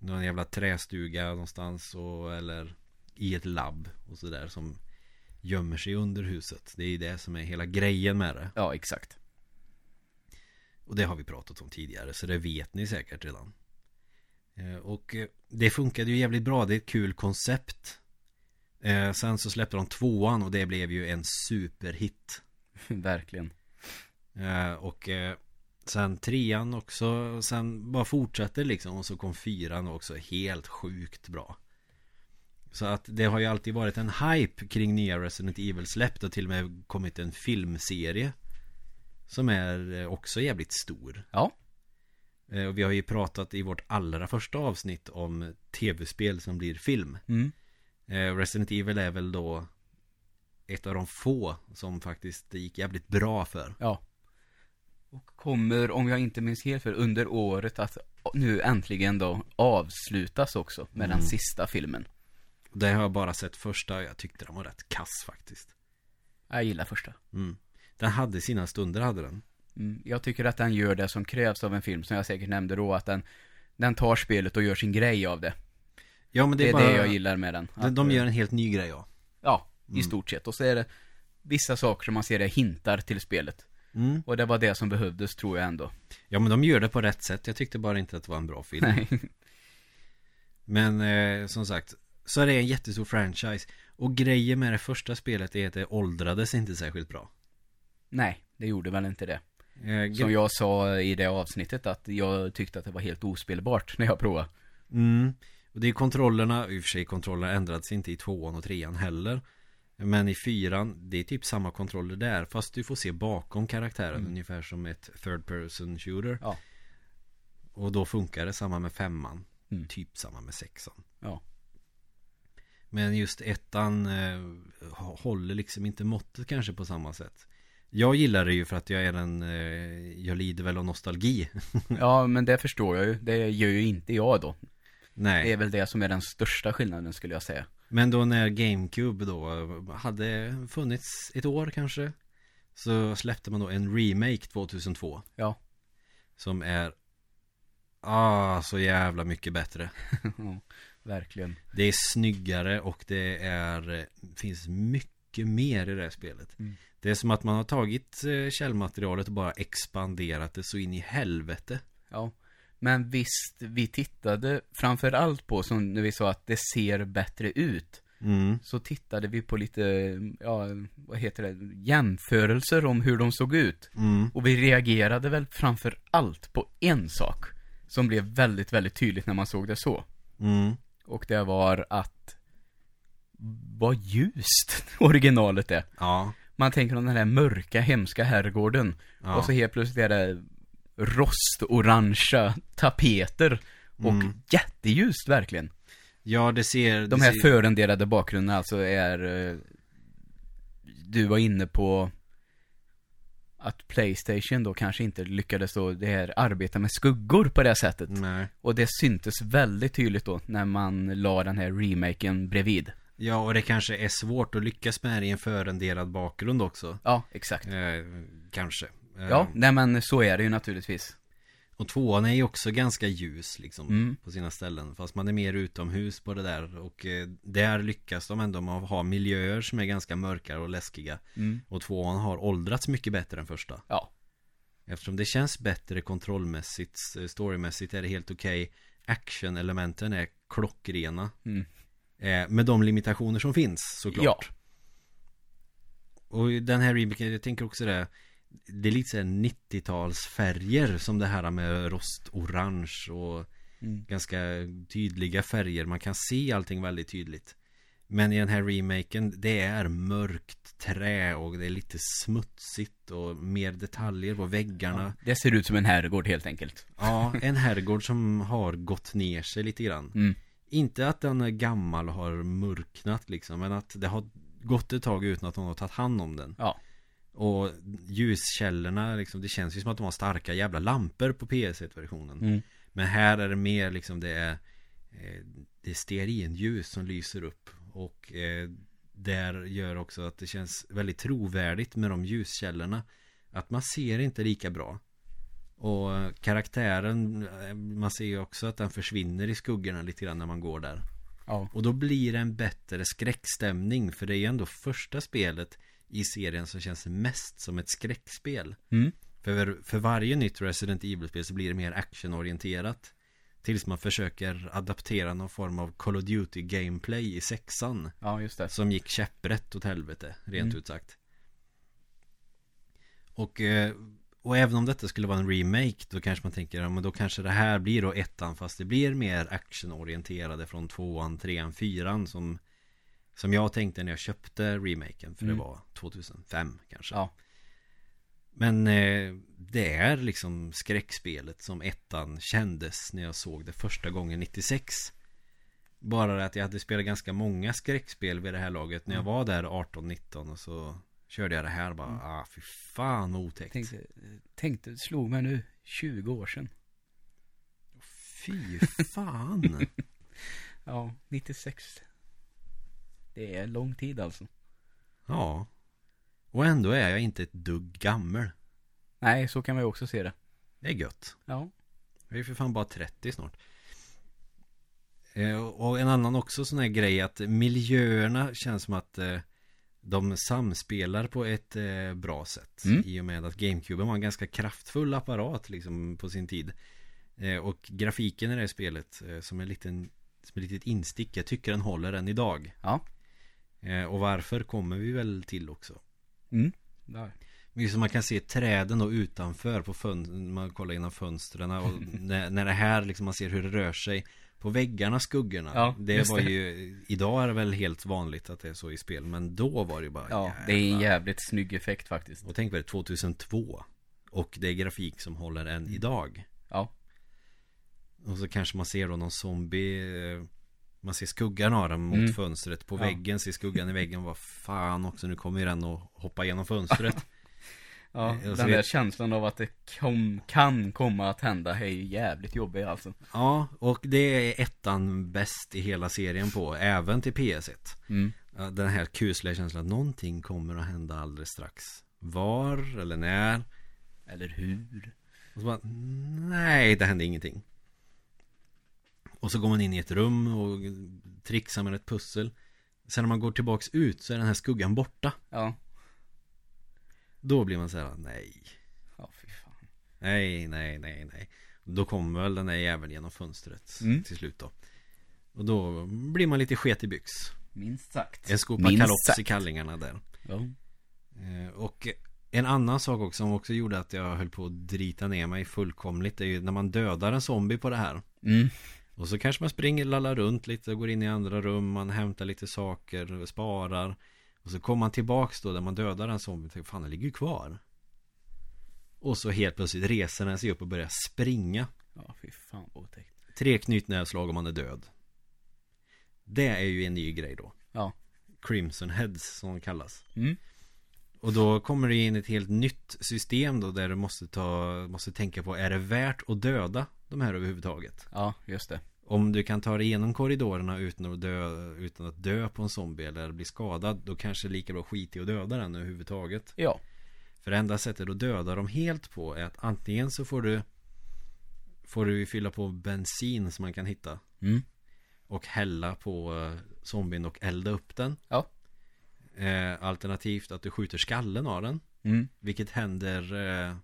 någon jävla trästuga någonstans och, eller i ett labb och sådär som gömmer sig under huset. Det är ju det som är hela grejen med det. Ja, exakt. Och det har vi pratat om tidigare så det vet ni säkert redan. Eh, Och eh, det funkade ju jävligt bra, det är ett kul koncept. Eh, Sen så släppte de tvåan och det blev ju en superhit. Verkligen. Och sen trean också, sen bara fortsatte liksom och så kom fyran också helt sjukt bra. Så att det har ju alltid varit en hype kring nya Resident Evil släppt och till och med kommit en filmserie. Som är eh, också jävligt stor. Ja. Eh, Och vi har ju pratat i vårt allra första avsnitt om tv-spel som blir film. Mm. Eh, Resident Evil är väl då ett av de få som faktiskt det gick jävligt bra för. Ja. Och kommer, om jag inte minns helt för under året att nu äntligen då avslutas också med den Mm. sista filmen. Det har jag bara sett första, jag tyckte den var rätt kass faktiskt. Jag gillar första. Mm. Den hade sina stunder, hade den. Mm. Jag tycker att den gör det som krävs av en film, som jag säkert nämnde då, att den, den tar spelet och gör sin grej av det. Ja men det Det är, är bara, det jag gillar med den. De, Att, de eh, gör en helt ny grej ja. Ja, i Mm. stort sett. Och så är det vissa saker som man ser det hintar till spelet. Mm. Och det var det som behövdes, tror jag ändå. Ja men de gör det på rätt sätt, jag tyckte bara inte att det var en bra film. Nej. Men eh, som sagt, så är det en jättestor franchise. Och grejen med det första spelet är att det åldrades inte särskilt bra. Nej, det gjorde väl inte det. Eh, Som jag sa i det avsnittet, att jag tyckte att det var helt ospelbart när jag provade. Mm. Och det är kontrollerna, i och för sig kontrollerna ändrades inte i tvåan och trean heller. Men i fyran, det är typ samma kontroller där. Fast du får se bakom karaktären, Mm. ungefär som ett third person shooter. Ja. Och då funkar det samma med femman. Mm. Typ samma med sexan. Ja. Men just ettan eh, håller liksom inte måttet kanske på samma sätt. Jag gillar det ju för att jag är en, eh, jag lider väl av nostalgi. Ja, men det förstår jag ju. Det gör ju inte jag då. Nej. Det är väl det som är den största skillnaden skulle jag säga. Men då när GameCube då hade funnits ett år kanske Så släppte man då en remake 2002 Ja. Som är Ah, så jävla mycket bättre Verkligen. Det är snyggare och det är Finns mycket mer i det här spelet Mm. Det är som att man har tagit eh, källmaterialet och bara expanderat det så in i helvete Ja. Men visst, vi tittade framför allt på, som när vi sa att det ser bättre ut. mm. Så tittade vi på lite, ja, vad heter det, jämförelser om hur de såg ut. Mm. Och vi reagerade väl framför allt på en sak. Som blev väldigt, väldigt tydligt när man såg det så. Mm. Och det var att vad ljust originalet är. Ja, Man tänker om den här mörka, hemska herrgården. ja. Och så helt plötsligt är det rostorangea tapeter. Och Mm. jätteljust verkligen. ja det ser De här ser... förenderade bakgrunderna alltså är eh, Du var inne på Att Playstation då kanske inte lyckades då det här arbeta med skuggor på det sättet. Nej Och det syntes väldigt tydligt då när man la den här remaken bredvid. Ja, och det kanske är svårt att lyckas med det i en förenderad bakgrund också. Ja, exakt. Eh, kanske. Ja, nej men så är det ju naturligtvis. Och tvåan är ju också ganska ljus liksom Mm. på sina ställen. Fast man är mer utomhus på det där. Och eh, där lyckas de ändå med att ha miljöer som är ganska mörkare och läskiga. Mm. Och tvåan har åldrats mycket bättre än första. Ja. Eftersom det känns bättre kontrollmässigt, storymässigt är det helt okej. Action-elementen är klockrena. Mm. Eh, med de limitationer som finns såklart. Ja. Och den här remaken, jag tänker också det Det är lite såhär 90-talsfärger som det här med rostorange och Mm. ganska tydliga färger. Man kan se allting väldigt tydligt. Men i den här remaken, det är mörkt trä och det är lite smutsigt och mer detaljer på väggarna. Det ser ut som en herrgård helt enkelt. Ja, en herrgård som har gått ner sig lite grann. Mm. Inte att den är gammal och har mörknat liksom, men att det har gått ett tag utan att någon har tagit hand om den. Ja. Och ljuskällorna liksom, det känns ju som att de har starka jävla lampor på PS1-versionen. Mm. Men här är det mer liksom det är eh, Det är stearinljus som lyser upp Och eh, Där gör också att det känns väldigt trovärdigt med de ljuskällorna Att man ser inte lika bra Och karaktären eh, Man ser ju också att den försvinner i skuggorna lite grann när man går där Ja. Och då blir det en bättre skräckstämning För det är ju ändå första spelet I serien som känns mest som ett skräckspel Mm. för, för varje nytt Resident Evil-spel så blir det mer actionorienterat Tills man försöker adaptera någon form av Call of Duty gameplay i sexan Ja, just det. Som gick käpprätt åt helvete, rent Mm. ut sagt och, eh, och även om detta skulle vara en remake Då kanske man tänker, ja men då kanske det här blir då ettan Fast det blir mer actionorienterade från tvåan, trean, fyran Som Som jag tänkte när jag köpte remaken För Mm. det var 2005 kanske Ja. men eh, det är liksom skräckspelet som ettan kändes när jag såg det första gången 96 Bara det att jag hade spelat ganska många skräckspel vid det här laget När jag Mm. var där 18-19 och så körde jag det här bara Mm. Ah fy fan otäckt Tänkte, tänkte, slog mig nu 20 år sedan. Fy fan Ja, 96. Det är lång tid alltså. Ja Och ändå är jag inte ett dugg gammal Nej, så kan man ju också se det. Det är gött Ja. Jag är för fan bara 30 snart eh, Och en annan också sån här grej att miljöerna känns som att eh, De samspelar på ett eh, bra sätt Mm. I och med att GameCube var en ganska kraftfull apparat liksom på sin tid Och grafiken i det här spelet som en liten Som ett litet instick Jag tycker den håller än idag Ja. Eh, Och varför kommer vi väl till också Mm. Där. Just som man kan se träden då utanför på fönstren, man kollar genom fönstren och när, när det här liksom man ser hur det rör sig på väggarna, skuggorna. Ja, det var det. ju, idag är det väl helt vanligt att det är så i spel, men då var det ju bara Ja, det är en jävla- jävligt snygg effekt faktiskt. Och tänk på det, 2002. Och det är grafik som håller än idag. Ja. Och så kanske man ser då någon zombie eh, Man ser skuggan av den mot Mm. fönstret På Ja. väggen ser skuggan i väggen Vad fan också, nu kommer den att hoppa igenom fönstret Ja, Eh, den där vet- känslan av att det kom, kan komma att hända är ju jävligt jobbig alltså. Ja, och det är ettan bäst i hela serien på, även till PS1. Mm. Den här kusliga känslan att någonting kommer att hända alldeles strax. Var eller när? Eller hur? Och så bara, nej, det hände ingenting. Och så går man in i ett rum och trixar med ett pussel. Sen när man går tillbaks ut så är den här skuggan borta. Ja. Då blir man så här, nej, Ja, fy fan. nej, nej, nej, nej. Då kommer väl den där jäveln genom fönstret Mm. till slut då. Och då blir man lite sket i byx. Minst sagt. En skopa Minst kalops i sagt. kallingarna där. Ja. Eh, Och en annan sak också som också gjorde att jag höll på att drita ner mig fullkomligt är ju när man dödar en zombie på det här. Mm. Och så kanske man springer, lallar runt lite och går in i andra rum, man hämtar lite saker, sparar. Och så kommer man tillbaks då där man dödar en zombie och tänker fan den ligger ju kvar. Och så helt plötsligt reser den sig upp och börjar springa. Ja, fy fan otäckt. Tre knytnävsslag och man är död. Det är ju en ny grej då. Ja. Crimson Heads som de kallas. Mm. Och då kommer det in ett helt nytt system då där du måste ta, måste tänka på är det värt att döda de här överhuvudtaget? Ja, just det. Om du kan ta dig igenom korridorerna utan att dö, utan att dö på en zombie eller bli skadad Då kanske det är lika bra skit i att döda den överhuvudtaget Ja. För det enda sättet att döda dem helt på är att antingen så får du Får du fylla på bensin som man kan hitta Mm. Och hälla på eh, zombien och elda upp den Ja. eh, Alternativt att du skjuter skallen av den Mm. Vilket händer eh,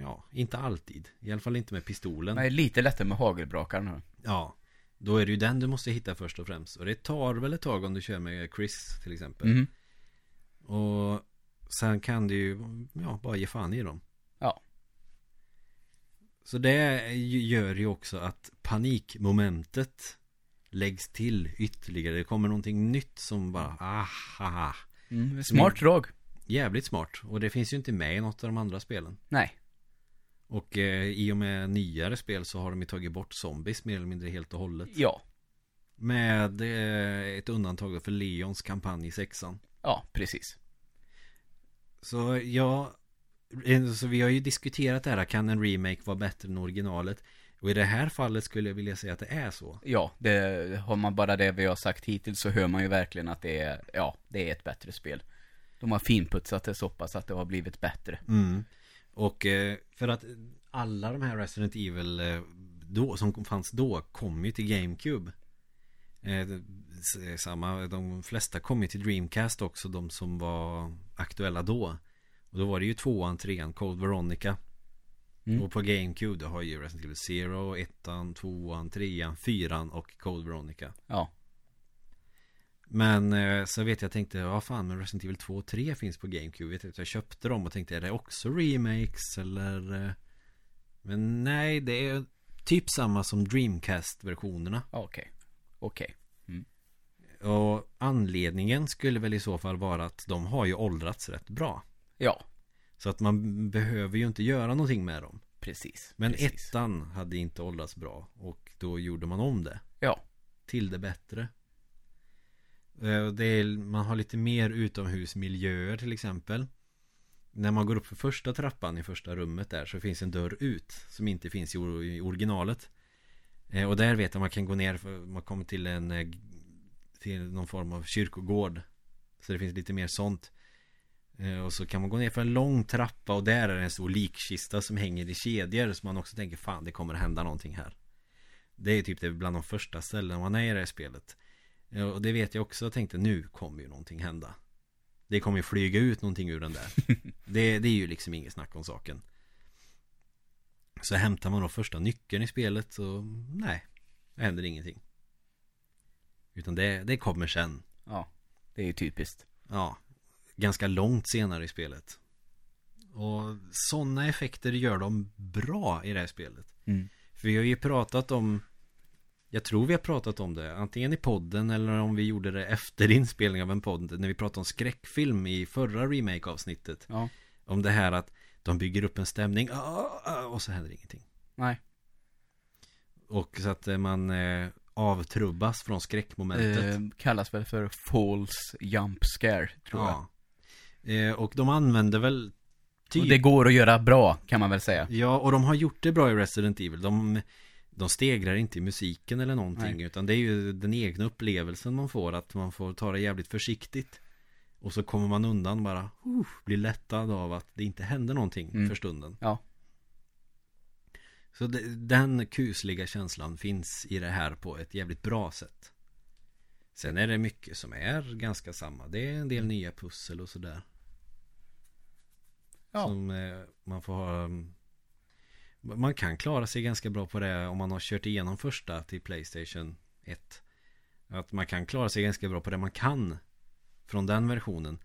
Ja, inte alltid I alla fall inte med pistolen Nej, lite lättare med hagelbrakaren här. Ja Då är det ju den du måste hitta först och främst Och det tar väl ett tag om du kör med Chris till exempel Mm. Och Sen kan du ju Ja, bara ge fan i dem Ja. Så det gör ju också att panikmomentet Läggs till ytterligare Det kommer någonting nytt som bara Aha Mm. Smart drag. Jävligt smart Och det finns ju inte med i något av de andra spelen Nej. Och eh, i och med nyare spel så har de ju tagit bort zombies mer eller mindre helt och hållet Ja. Med eh, ett undantag då för Leons kampanj i sexan Ja, precis. Så ja eh, Så vi har ju diskuterat det här Kan en remake vara bättre än originalet? Och i det här fallet skulle jag vilja säga att det är så Ja, det, har man bara det vi har sagt hittills så hör man ju verkligen att det är, ja, det är ett bättre spel. De har finputsat det så pass att det har blivit bättre. mm. Och eh, för att alla de här Resident Evil eh, då, som fanns då kom ju till GameCube eh, Samma, de flesta kom ju till Dreamcast också De som var aktuella då Och då var det ju tvåan, trean, Code Veronica Mm. Och på GameCube då har ju Resident Evil Zero, ettan, tvåan, trean, fyran och Code Veronica Ja. Men eh, så vet jag tänkte, ja fan men Resident Evil 2 och 3 finns på GameCube Vet jag, jag köpte dem och tänkte, är det också remakes eller? eh? Men nej, det är typ samma som Dreamcast-versionerna Okej. Okej. Och anledningen skulle väl i så fall vara att de har ju åldrats rätt bra Ja, Så att man behöver ju inte göra någonting med dem precis. Men precis. ettan hade inte åldrats bra Och då gjorde man om det Ja. Till det bättre Eh, det är, Man har lite mer utomhusmiljöer till exempel. När man går upp för första trappan i första rummet där Så finns en dörr ut Som inte finns i, originalet. Eh, och där vet jag man kan gå ner för Man kommer till en eh, Till någon form av kyrkogård. Så det finns lite mer sånt. Och så kan man gå ner för en lång trappa Och där är det en stor likkista som hänger i kedjor. Så man också tänker fan det kommer hända någonting här. Det är typ det bland de första ställena man är i det här spelet. Och det vet jag också. Jag tänkte nu kommer ju någonting hända. Det kommer ju flyga ut någonting ur den där. Det, det är ju liksom inget snack om saken. Så hämtar man då första nyckeln i spelet så nej Det händer ingenting. Utan det, det kommer sen. Ja. Det är ju typiskt. Ja Ganska långt senare i spelet. Och sådana effekter gör de bra i det här spelet. Mm. För vi har ju pratat om Jag tror vi har pratat om det Antingen i podden eller om vi gjorde det efter inspelning av en podd När vi pratade om skräckfilm i förra remake-avsnittet Ja. Om det här att de bygger upp en stämning ah, ah, och så händer ingenting Nej. Och så att eh, man eh, avtrubbas från skräckmomentet Eh, kallas väl för false jump scare, tror jag. Ja Eh, och de använder väl typ... Och det går att göra bra, kan man väl säga. Ja, och de har gjort det bra i Resident Evil. De, de stegrar inte i musiken eller någonting. Nej. Utan det är ju den egna upplevelsen man får. Att man får ta det jävligt försiktigt. Och så kommer man undan bara. Uh, blir lättad av att det inte händer någonting Mm. för stunden. Ja. Så det, den kusliga känslan finns i det här på ett jävligt bra sätt. Sen är det mycket som är ganska samma. Det är en del nya pussel och sådär. Ja. Som eh, man får ha mm, Man kan klara sig ganska bra på det om man har kört igenom första till Playstation 1 Att man kan klara sig ganska bra på det man kan Från den versionen.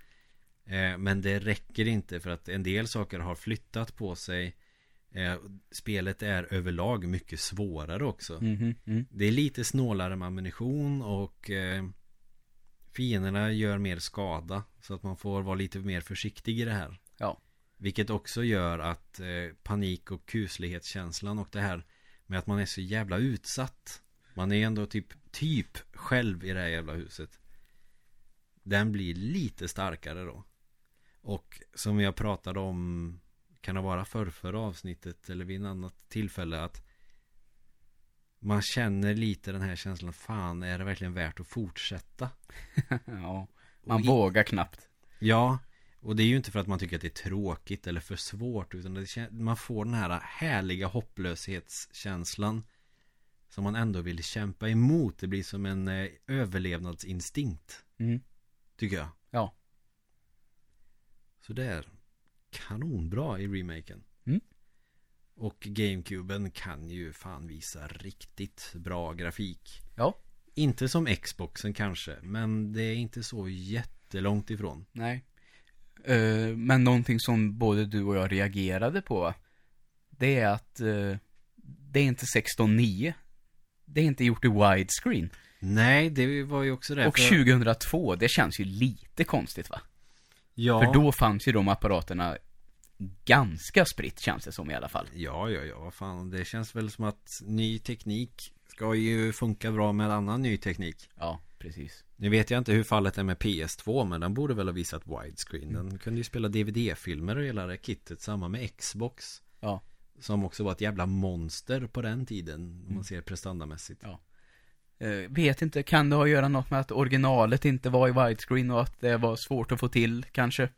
Eh, Men det räcker inte för att en del saker har flyttat på sig. Eh, Spelet är överlag mycket svårare också. Mhm, mm. det är lite snålare med ammunition och eh, Fienderna gör mer skada. Så att man får vara lite mer försiktig i det här. Vilket också gör att eh, panik och kuslighetskänslan och det här Med att man är så jävla utsatt Man är ändå typ, typ själv i det här jävla huset Den blir lite starkare då Och som jag pratade om Kan det vara för förra avsnittet eller vid en annat tillfälle att man känner lite den här känslan Fan, är det verkligen värt att fortsätta? ja. Man Och vågar knappt. Ja, och det är ju inte för att man tycker att det är tråkigt eller för svårt Utan det, man får den här härliga hopplöshetskänslan Som man ändå vill kämpa emot Det blir som en eh, överlevnadsinstinkt Mm. Tycker jag Ja. Så det är kanonbra i remaken Mm. Och GameCuben kan ju fan visa riktigt bra grafik Ja. Inte som Xboxen kanske Men det är inte så jättelångt ifrån Nej. Eh, men någonting som både du och jag reagerade på. Det är att eh, det är inte 16.9. Det är inte gjort i widescreen. Nej, det var ju också det Och för- 2002, det känns ju lite konstigt va? Ja, För då fanns ju de apparaterna ganska spritt känns det som i alla fall. ja, ja, ja, vad fan Det känns väl som att ny teknik Ska ju funka bra med annan ny teknik Ja, precis. Nu vet jag inte hur fallet är med PS2 Men den borde väl ha visat widescreen Den kunde ju spela DVD-filmer och hela det kittet Samma med Xbox Ja. Som också var ett jävla monster på den tiden Om man ser prestandamässigt Ja. Eh, vet inte, kan det ha att göra något med att originalet inte var i widescreen och att det var svårt att få till kanske?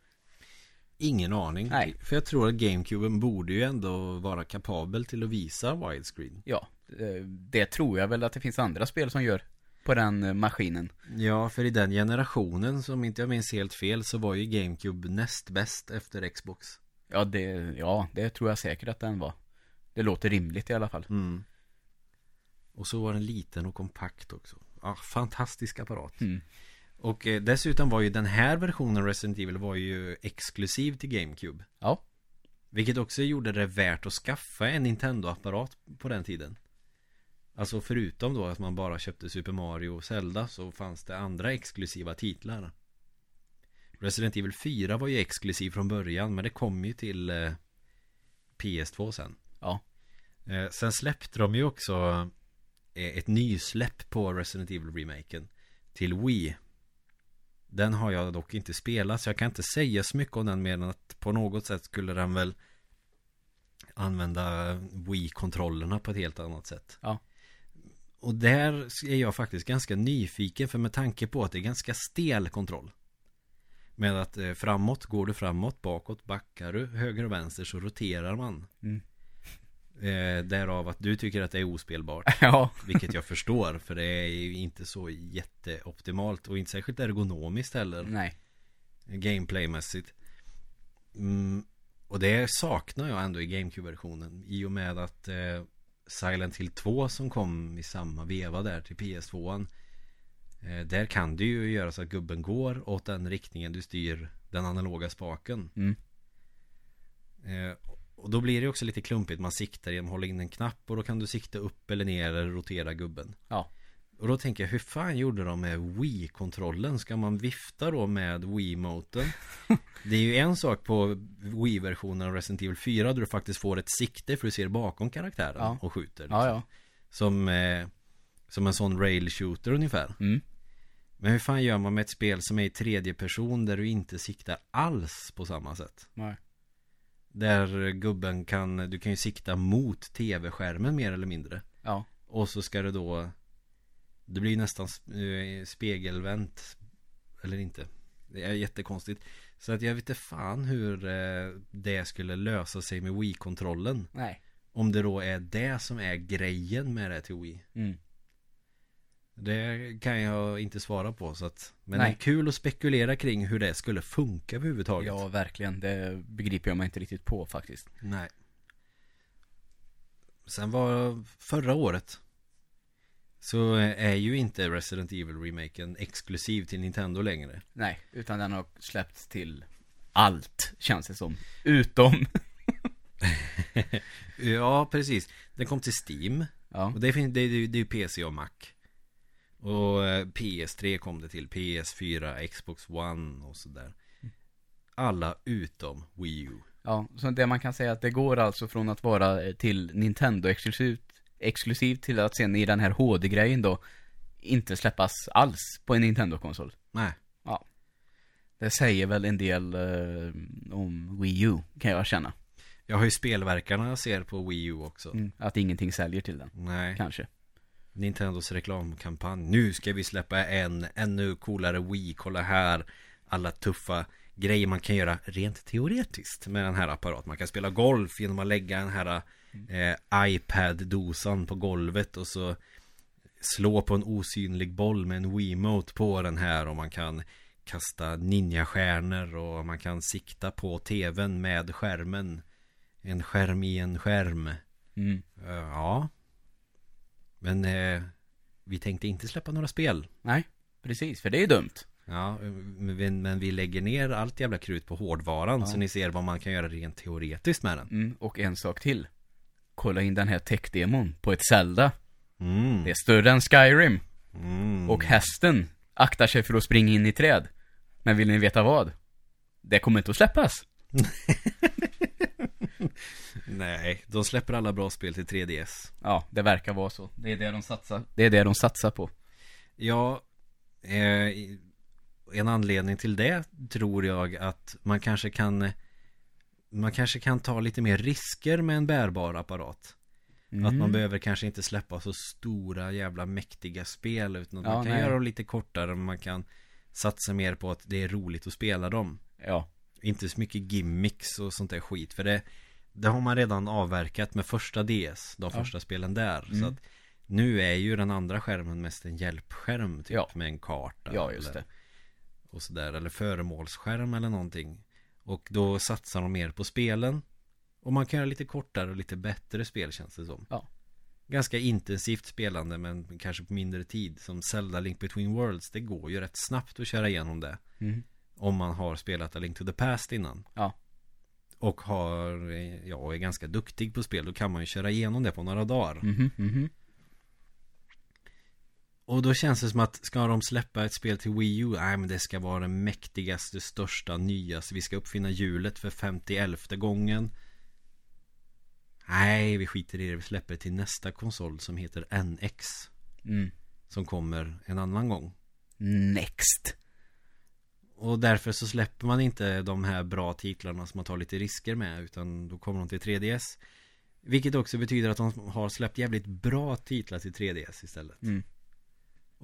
Ingen aning Nej. För jag tror att GameCuben borde ju ändå vara kapabel till att visa widescreen Ja, eh, det tror jag väl att det finns andra spel som gör på den eh, maskinen. Ja, för i den generationen som inte jag minns helt fel så var ju GameCube näst bäst efter Xbox. Ja, det, ja, det tror jag säkert att den var. Det låter rimligt i alla fall. Mm. Och så var den liten och kompakt också. Ja, fantastisk apparat. Mm. Och eh, dessutom var ju den här versionen Resident Evil var ju exklusiv till GameCube. Ja, Vilket också gjorde det värt att skaffa en Nintendo-apparat på den tiden. Alltså förutom då att man bara köpte Super Mario och Zelda så fanns det andra exklusiva titlar. Resident Evil 4 var ju exklusiv från början men det kom ju till eh, PS2 sen. ja, Eh, sen släppte de ju också eh, ett nysläpp på Resident Evil-remaken till Wii. Den har jag dock inte spelat så jag kan inte säga så mycket om den mer än att på något sätt skulle den väl använda Wii-kontrollerna på ett helt annat sätt. Ja. Och där är jag faktiskt ganska nyfiken för med tanke på att det är ganska stel kontroll. Med att eh, framåt går du framåt, bakåt backar du, höger och vänster så roterar man. Mm. Eh, därav att du tycker att det är ospelbart. ja, Vilket jag förstår för det är ju inte så jätteoptimalt och inte särskilt ergonomiskt heller. nej. Gameplaymässigt. Mm, och det saknar jag ändå i GameCube-versionen. I och med att eh, Silent Hill 2 som kom i samma veva där till PS2. Eh, där kan du ju göra så att gubben går åt den riktningen du styr den analoga spaken. Mm. Eh, och då blir det också lite klumpigt. Man siktar genom att hålla in en knapp och då kan du sikta upp eller ner eller rotera gubben. Ja. Och då tänker jag, hur fan gjorde de med Wii-kontrollen? Ska man vifta då med Wii-moten? det är ju en sak på Wii-versionen av Resident Evil 4 där du faktiskt får ett sikte för du ser bakom karaktären Ja. och skjuter. Ja, ja. Som, eh, som en sån rail shooter ungefär. Mm. Men hur fan gör man med ett spel som är i tredje person där du inte siktar alls på samma sätt? Nej. Där gubben kan, du kan ju sikta mot tv-skärmen mer eller mindre. Ja. Och så ska det då Det blir nästan eh, spegelvänt Eller inte Det är jättekonstigt Så att jag vet inte fan hur eh, det skulle lösa sig med Wii-kontrollen Nej. Om det då är det som är grejen med det till Wii Mm. Det kan jag inte svara på så att Men Nej. det är kul att spekulera kring hur det skulle funka överhuvudtaget Ja, verkligen. Det begriper jag mig inte riktigt på faktiskt. Nej Sen var förra året Så är ju inte Resident Evil remaken exklusiv till Nintendo längre. Nej, utan den har släppts till allt, känns det som. Utom... Ja, precis. Den kom till Steam. Ja. Och det, finns, det, det, det är ju PC och Mac. Och eh, PS3 kom det till. PS4, Xbox One och sådär. Alla utom Wii U. Ja, så det man kan säga att det går alltså från att vara eh, till Nintendo exklusivt, exklusivt till att sen i den här HD-grejen då inte släppas alls på en Nintendo-konsol. Nej Ja. Det säger väl en del eh, om Wii U, kan jag känna. Jag har ju spelverkarna jag ser på Wii U också Mm, att ingenting säljer till den, Nej kanske. Nintendos reklamkampanj Nu ska vi släppa en ännu coolare Wii Kolla här Alla tuffa grejer man kan göra rent teoretiskt med den här apparaten Man kan spela golf genom att lägga den här eh, iPad-dosan på golvet och så Slå på en osynlig boll med en Wiimote på den här och man kan Kasta ninjastjärnor och man kan sikta på tvn med skärmen En skärm i en skärm Mm. Eh, Ja Men eh, Vi tänkte inte släppa några spel Nej, precis, för det är ju dumt. Ja men, men vi lägger ner allt jävla krut på hårdvaran Ja. Så ni ser vad man kan göra rent teoretiskt med den Mm, och en sak till. Kolla in den här tech-demon på ett Zelda. mm. Det är större än Skyrim. Mm. Och hästen aktar sig för att springa in i träd. Men vill ni veta vad? Det kommer inte att släppas. Nej, de släpper alla bra spel till 3DS Ja, det verkar vara så. Det är det de satsar. Det är det de satsar på. Ja eh, En anledning till det tror jag att man kanske kan Man kanske kan ta lite mer risker med en bärbar apparat Mm. Att man behöver kanske inte släppa så stora jävla mäktiga spel Utan Ja, man kan nej. göra dem lite kortare Man kan satsa mer på att det är roligt att spela dem Ja. Inte så mycket gimmicks och sånt där skit För det, det har man redan avverkat med första DS De Ja. första spelen där Mm. Så att nu är ju den andra skärmen mest en hjälpskärm typ Ja. med en karta Ja, just eller, det. Och sådär, eller föremålsskärm eller någonting Och då satsar de mer på spelen Och man kan göra lite kortare och lite bättre spel känns det som Ja. Ganska intensivt spelande men kanske på mindre tid Som Zelda Link Between Worlds Det går ju rätt snabbt att köra igenom det Mm. Om man har spelat A Link to the Past innan Ja. Och har, ja, är ganska duktig på spel Då kan man ju köra igenom det på några dagar Mhm, mhm. Och då känns det som att ska de släppa ett spel till Wii U? Nej men det ska vara det mäktigaste, största, nyaste. Vi ska uppfinna hjulet för 51 gången. Nej, vi skiter i det. Vi släpper till nästa konsol som heter NX Mm. Som kommer en annan gång. Next. Och därför så släpper man inte de här bra titlarna som man tar lite risker med Utan då kommer de till 3DS Vilket också betyder att de har släppt jävligt bra titlar till 3DS istället. Mm.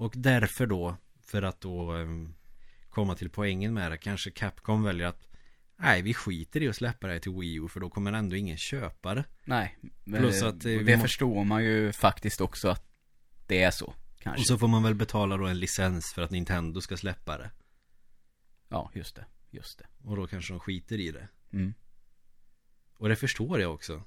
Och därför då För att då em, Komma till poängen med det Kanske Capcom väljer att Nej vi skiter i att släppa det här till Wii U För då kommer ändå ingen köpa det Nej. Men Plus att, eh, det må- förstår man ju faktiskt också att det är så. Kanske. Och så får man väl betala då en licens för att Nintendo ska släppa det Ja, just det. Just det. Och då kanske de skiter i det Mm. Och det förstår jag också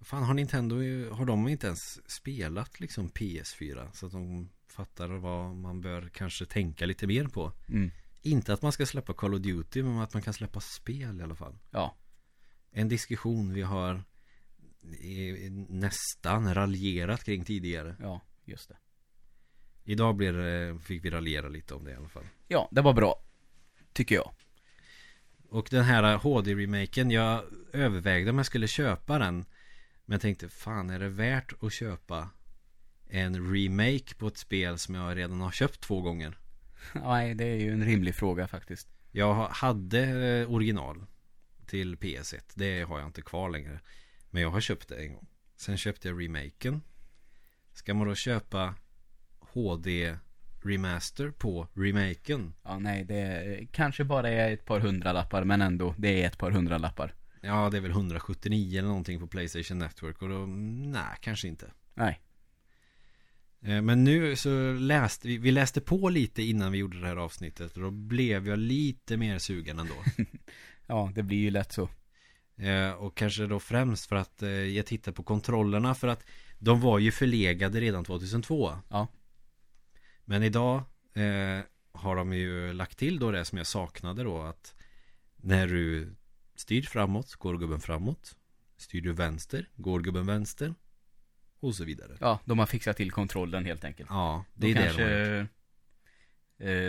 Fan har Nintendo ju- Har de inte ens spelat liksom PS4 Så att de fattar vad man bör kanske tänka lite mer på Mm. Inte att man ska släppa Call of Duty Men att man kan släppa spel i alla fall Ja. En diskussion vi har eh, Nästan raljerat kring tidigare Ja, just det. Idag blir det, fick vi raljera lite om det i alla fall Ja, det var bra. Tycker jag. Och den här HD-remaken Jag övervägde om jag skulle köpa den Men jag tänkte fan är det värt att köpa En remake på ett spel som jag redan har köpt två gånger Nej, det är ju en rimlig fråga faktiskt. Jag ha- hade eh, original till PS1. Det har jag inte kvar längre. Men jag har köpt det en gång. Sen köpte jag remaken. Ska man då köpa HD remaster på remaken? Ja, nej, det är, kanske bara är ett par hundra lappar men ändå, det är ett par hundra lappar. Ja, det är väl 179 eller någonting på Playstation Network och då, nej, kanske inte. Nej. Eh, Men nu så läste vi, vi läste på lite innan vi gjorde det här avsnittet och då blev jag lite mer sugen ändå. Ja, det blir ju lätt så. Eh, och kanske då främst för att eh, jag tittar på kontrollerna för att de var ju förlegade redan 2002. Ja. Men idag eh, har de ju lagt till då det som jag saknade då att när du styr framåt går gubben framåt. Styr du vänster går gubben vänster. Och så vidare. Ja, de har fixat till kontrollen helt enkelt. Ja, det Då är det kanske, de har gjort.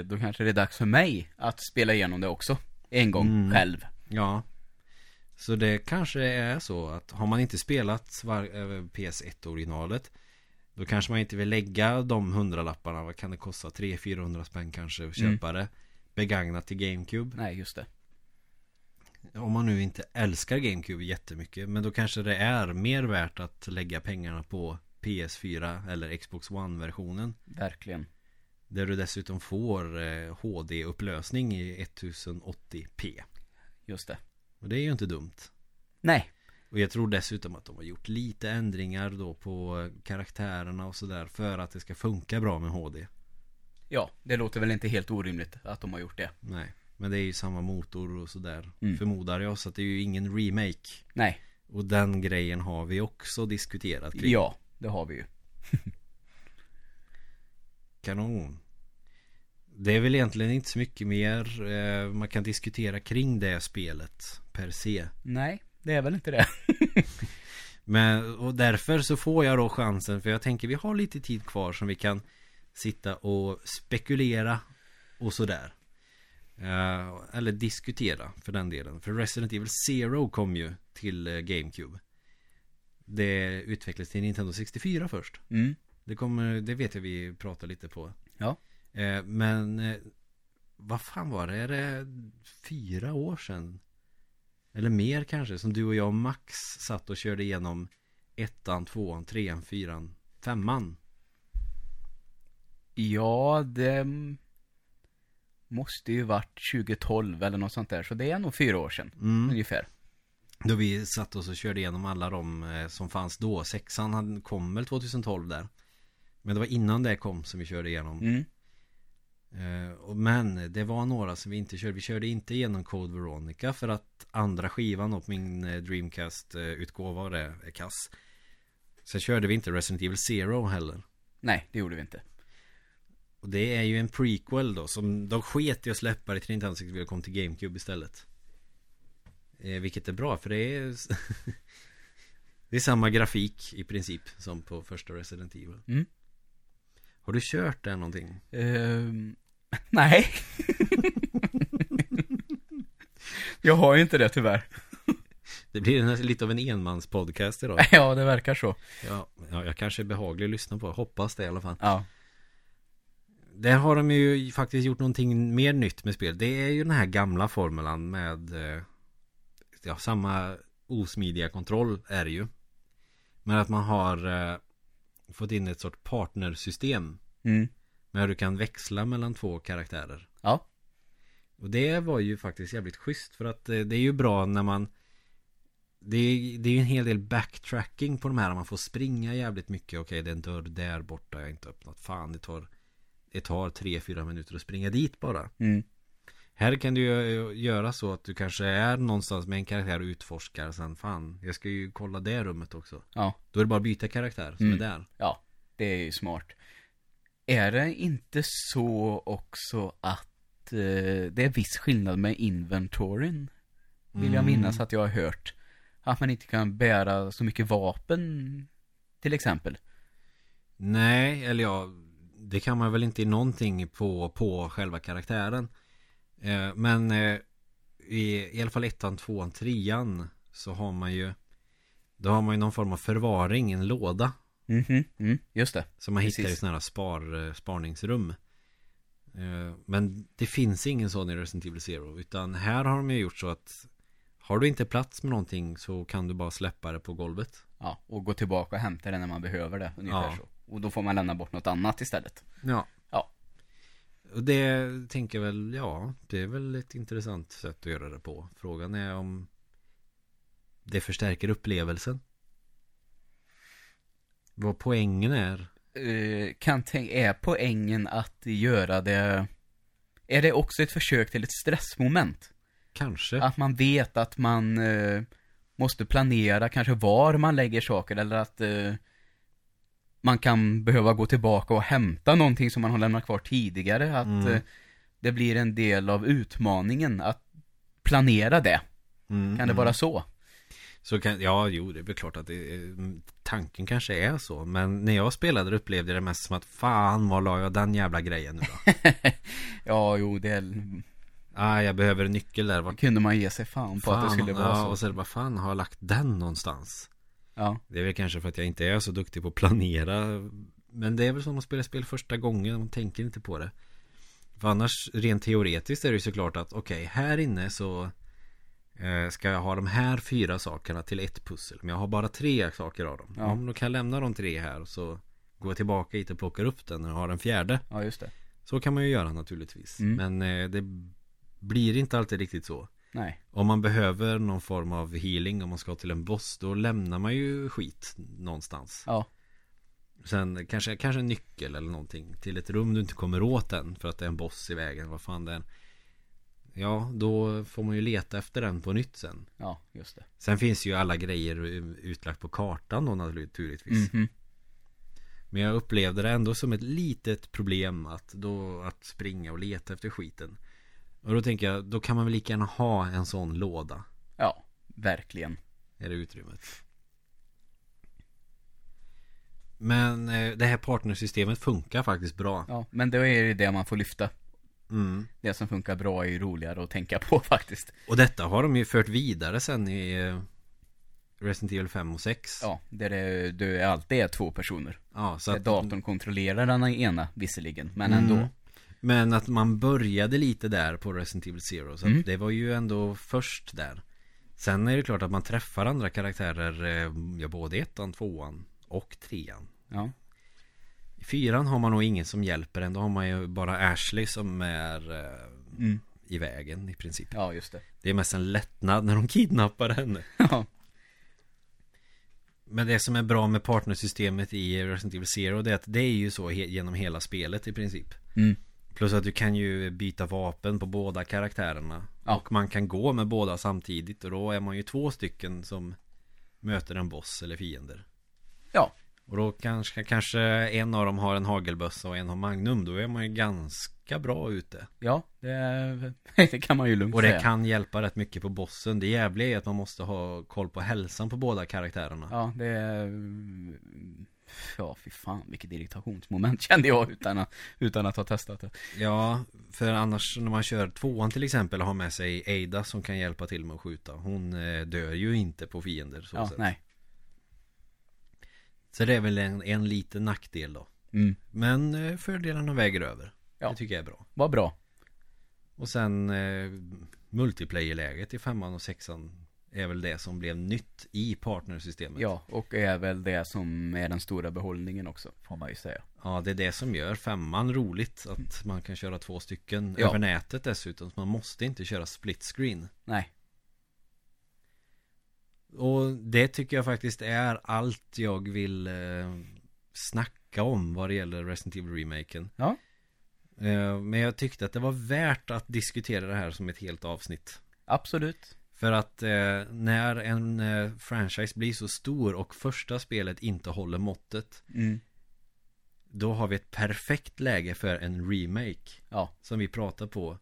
eh, då kanske det är dags för mig att spela igenom det också. En gång Mm. själv. Ja. Så det kanske är så att har man inte spelat eh, PS1 originalet Då kanske man inte vill lägga de hundralapparna Vad kan det kosta? 300-400 spänn kanske att Mm. köpa det Begagnat till GameCube Nej, just det. Om man nu inte älskar GameCube jättemycket Men då kanske det är mer värt att lägga pengarna på PS4 eller Xbox One-versionen Verkligen. Där du dessutom får eh, HD-upplösning i 1080p Just det. Och det är ju inte dumt Nej. Och jag tror dessutom att de har gjort lite ändringar då på karaktärerna och sådär För att det ska funka bra med HD Ja, det låter väl inte helt orimligt att de har gjort det. Nej Men det är ju samma motor och sådär Mm. Förmodar jag så att det är ju ingen remake Nej. Och den grejen har vi också diskuterat kring Ja, det har vi ju. Kanon Det är väl egentligen inte så mycket mer eh, Man kan diskutera kring det spelet Per se Nej, det är väl inte det. Men, och därför så får jag då chansen För jag tänker vi har lite tid kvar som vi kan Sitta och spekulera Och sådär Eh, Eller diskutera för den delen För Resident Evil Zero kom ju till eh, GameCube Det utvecklades till Nintendo 64 först Mm. Det kommer, det vet jag vi pratar lite på Ja. Eh, Men Vad fan var det? Är det fyra år sedan? Eller mer kanske Som du och jag och Max satt och körde igenom Ettan, tvåan, trean, fyran, femman Ja, det måste ju varit 2012 eller något sånt där. Så det är nog fyra år sedan. mm. Ungefär. Då vi satt oss och körde igenom alla de eh, som fanns då Sexan kom väl 2012 där Men det var innan det kom som vi körde igenom Mm. Eh, Men det var några som vi inte körde Vi körde inte igenom Code Veronica För att andra skivan och min eh, Dreamcast eh, utgåva av det är kass Sen körde vi inte Resident Evil Zero heller Nej, det gjorde vi inte. Och det är ju en prequel då Som de sket i att släppa det till Nintendo 64 och kom till GameCube istället eh, Vilket är bra för det är Det är samma grafik i princip Som på första Resident Evil Mm. Har du kört det någonting? Ehm, nej. jag har ju inte det tyvärr. Det blir lite av en enmanspodcast idag ja, det verkar så. Ja, ja, jag kanske är behaglig att lyssna på. Hoppas det i alla fall. Ja. Där har de ju faktiskt gjort någonting mer nytt med spel. Det är ju den här gamla formulan med eh, ja, samma osmidiga kontroll är det ju. Men att man har eh, fått in ett sorts partnersystem. Mm. Med du kan växla mellan två karaktärer. Ja. Och det var ju faktiskt jävligt schysst. För att eh, det är ju bra när man det är, det är ju en hel del backtracking på de här. Man får springa jävligt mycket. Okej, det är en dörr där borta. Jag har inte öppnat. Fan, det tar Det tar tre, fyra minuter att springa dit bara. Mm. Här kan du ju göra så att du kanske är någonstans med en karaktär och utforskar. Sen fan, jag ska ju kolla det rummet också. Ja. Då är det bara att byta karaktär som Mm. är där. Ja, det är ju smart. Är det inte så också att eh, det är viss skillnad med inventoryn? Vill jag Mm. minnas att jag har hört. Att man inte kan bära så mycket vapen, till exempel. Nej, eller ja Det kan man väl inte i någonting på, på själva karaktären eh, Men eh, i, i alla fall ettan, tvåan, trean Så har man ju Då har man ju någon form av förvaring, en låda Mhm, mm, just det. Som man hittar i Precis. sådana här spar, eh, sparningsrum Men det finns ingen sån i Resident Evil Zero. Utan här har de ju gjort så att har du inte plats med någonting så kan du bara släppa det på golvet. Ja, och gå tillbaka och hämta det när man behöver det, ungefär Ja. så. Och då får man lämna bort något annat istället. Ja. Ja. Och det tänker jag väl, ja, det är väl ett intressant sätt att göra det på. Frågan är om det förstärker upplevelsen. Vad poängen är. Eh, kan tänka, är poängen att göra det... Är det också ett försök till ett stressmoment? Kanske. Att man vet att man eh, måste planera kanske var man lägger saker eller att eh, man kan behöva gå tillbaka och hämta någonting som man har lämnat kvar tidigare. Att Mm. eh, det blir en del av utmaningen att planera det. Mm, Kan det mm. vara så? Så kan, ja, jo, det är väl klart att det, är- tanken kanske är så. Men när jag spelade det upplevde jag det mest som att fan, var la jag den jävla grejen nu då? Ja, jo, det ah, jag behöver en nyckel där. Vart kunde man ge sig fan på att det skulle vara ja, så. Och så är det bara, fan, har jag lagt den någonstans? Ja, Det är väl kanske för att jag inte är så duktig på att planera Men det är väl som att spela spel första gången Man tänker inte på det För annars rent teoretiskt är det ju såklart att Okej, här inne så eh, Ska jag ha de här fyra sakerna till ett pussel Men jag har bara tre saker av dem Ja. ja. Då kan jag lämna de tre här och så Går jag tillbaka hit och plockar upp den och har den fjärde ja just det. Så kan man ju göra naturligtvis Mm. Men eh, det blir inte alltid riktigt så Nej. om man behöver någon form av healing om man ska till en boss Då lämnar man ju skit någonstans Ja, Sen kanske, kanske en nyckel eller någonting Till ett rum du inte kommer åt än För att det är en boss i vägen, vad fan det är Ja, då får man ju leta efter den på nytt sen ja, just det. Sen finns ju alla grejer utlagt på kartan då naturligtvis Mhm. Men jag upplevde det ändå som ett litet problem att då att springa och leta efter skiten Och då tänker jag, då kan man väl lika gärna ha en sån låda Ja, verkligen. Är det utrymmet Men eh, det här partnersystemet funkar faktiskt bra Ja, men då är det det man får lyfta. mm. Det som funkar bra är ju roligare att tänka på faktiskt. Och detta har de ju fört vidare sen i eh, Resident Evil 5 och 6 Ja, där det, det alltid är två personer. ja så Där att, datorn kontrollerar den ena visserligen, men Mm. ändå. Men att man började lite där på Resident Evil Zero Så Mm. det var ju ändå först där Sen är det klart att man träffar andra karaktärer eh, Ja både ettan, tvåan och trean Ja, I fyran har man nog ingen som hjälper en Då har man ju bara Ashley som är eh, mm. i vägen i princip ja just det. Det är mest en lättnad när de kidnappar henne Ja, Men det som är bra med partnersystemet i Resident Evil Zero Det är att det är ju så he- genom hela spelet i princip mm. Plus att du kan ju byta vapen på båda karaktärerna. Ja. Och man kan gå med båda samtidigt. Och då är man ju två stycken som Möter en boss eller fiender. Ja, Och då kanske, kanske en av dem har en hagelbössa och en har magnum. Då är man ju ganska bra ute. Ja, det, det kan man ju lugnt Och det säga. kan hjälpa rätt mycket på bossen. Det jävliga är att man måste ha koll på hälsan på båda karaktärerna. Ja, det är... Ja, fy fan vilket irritationsmoment kände jag utan att, utan att ha testat det. Ja, för annars när man kör tvåan till exempel och har med sig Ada som kan hjälpa till med att skjuta Hon eh, dör ju inte på fiender så Ja, sätt. nej. Så det är väl en, en liten nackdel då Mm. Men eh, fördelarna väger över Ja. Det tycker jag är bra Vad bra. Och sen eh, Multiplayer-läget i femman och sexan Är väl det som blev nytt i partnersystemet Ja, och är väl det som är den stora behållningen också, får man ju säga. Ja, det är det som gör femman roligt Att man kan köra två stycken Ja. över nätet dessutom man måste inte köra split screen Nej. Och det tycker jag faktiskt är allt jag vill eh, snacka om vad det gäller Resident Evil remaken. Ja. Eh, men jag tyckte att det var värt att diskutera det här som ett helt avsnitt. Absolut. För att eh, när en eh, franchise blir så stor och första spelet inte håller måttet Mm. Då har vi ett perfekt läge för en remake Ja. Som vi pratar på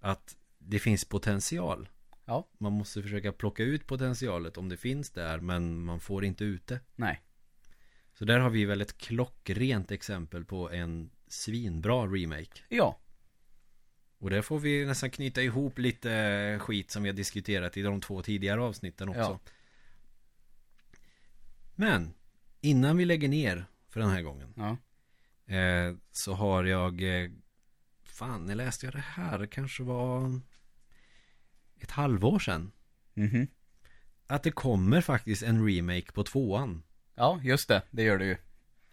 Att det finns potential Ja. Man måste försöka plocka ut potentialet om det finns där Men man får inte ut det Nej. Så där har vi väl ett klockrent exempel på en svinbra remake Ja. Och där får vi nästan knyta ihop lite skit som vi har diskuterat i de två tidigare avsnitten också Ja. Men Innan vi lägger ner för den här gången Ja. eh, Så har jag eh, fan, när läste jag det här? Det kanske var ett halvår sedan. Mhm. Att det kommer faktiskt en remake på tvåan. Ja, just det. Det gör det ju.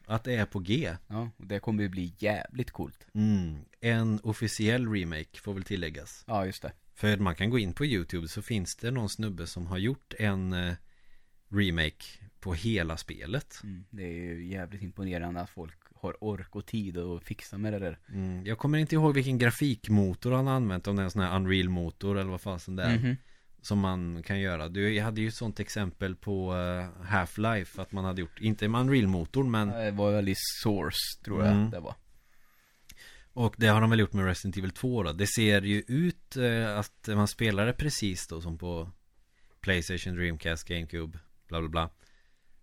Att det är på G. Ja, och det kommer ju bli jävligt coolt. Mm. En officiell remake får väl tilläggas. Ja, just det. För man kan gå in på YouTube så finns det någon snubbe som har gjort en eh, remake på hela spelet. Mm. Det är ju jävligt imponerande att folk har ork och tid att fixa med det där. Mm. Jag kommer inte ihåg vilken grafikmotor han har använt, om det är en sån här Unreal-motor eller vad fasen det är. Mhm. Som man kan göra. Du, jag hade ju ett sånt exempel på eh, Half-Life, att man hade gjort, inte med Unreal-motorn men Det var väl i Source, tror jag Mm. det var. Och det har de väl gjort med Resident Evil 2 då. Det ser ju ut eh, att man spelar det precis då som på Playstation, Dreamcast, GameCube, bla bla bla.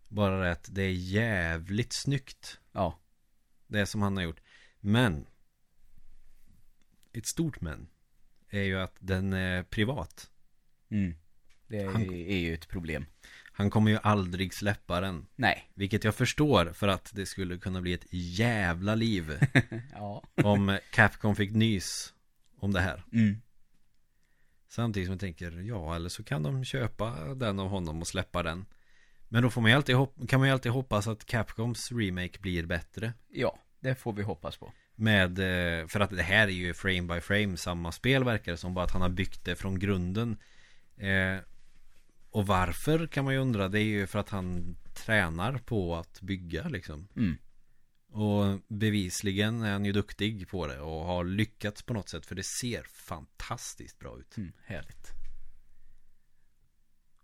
Bara det att det är jävligt snyggt. Ja. Det som han har gjort. Men. Ett stort men. Är ju att den är privat. Mm. Det är, Han- är ju ett problem. Han kommer ju aldrig släppa den. Nej. Vilket jag förstår för att det skulle kunna bli ett jävla liv. Ja. om Capcom fick nys om det här. Mm. Samtidigt som jag tänker, ja eller så kan de köpa den av honom och släppa den. Men då får man ju alltid kan man ju alltid hoppas att Capcoms remake blir bättre. Ja, det får vi hoppas på. Med, eh, för att det här är ju frame by frame samma spel verkar det som. Bara att han har byggt det från grunden. Eh, och varför kan man ju undra. Det är ju för att han tränar på att bygga liksom. Mm. Och bevisligen är han ju duktig på det och har lyckats på något sätt. För det ser fantastiskt bra ut. Mm. Härligt.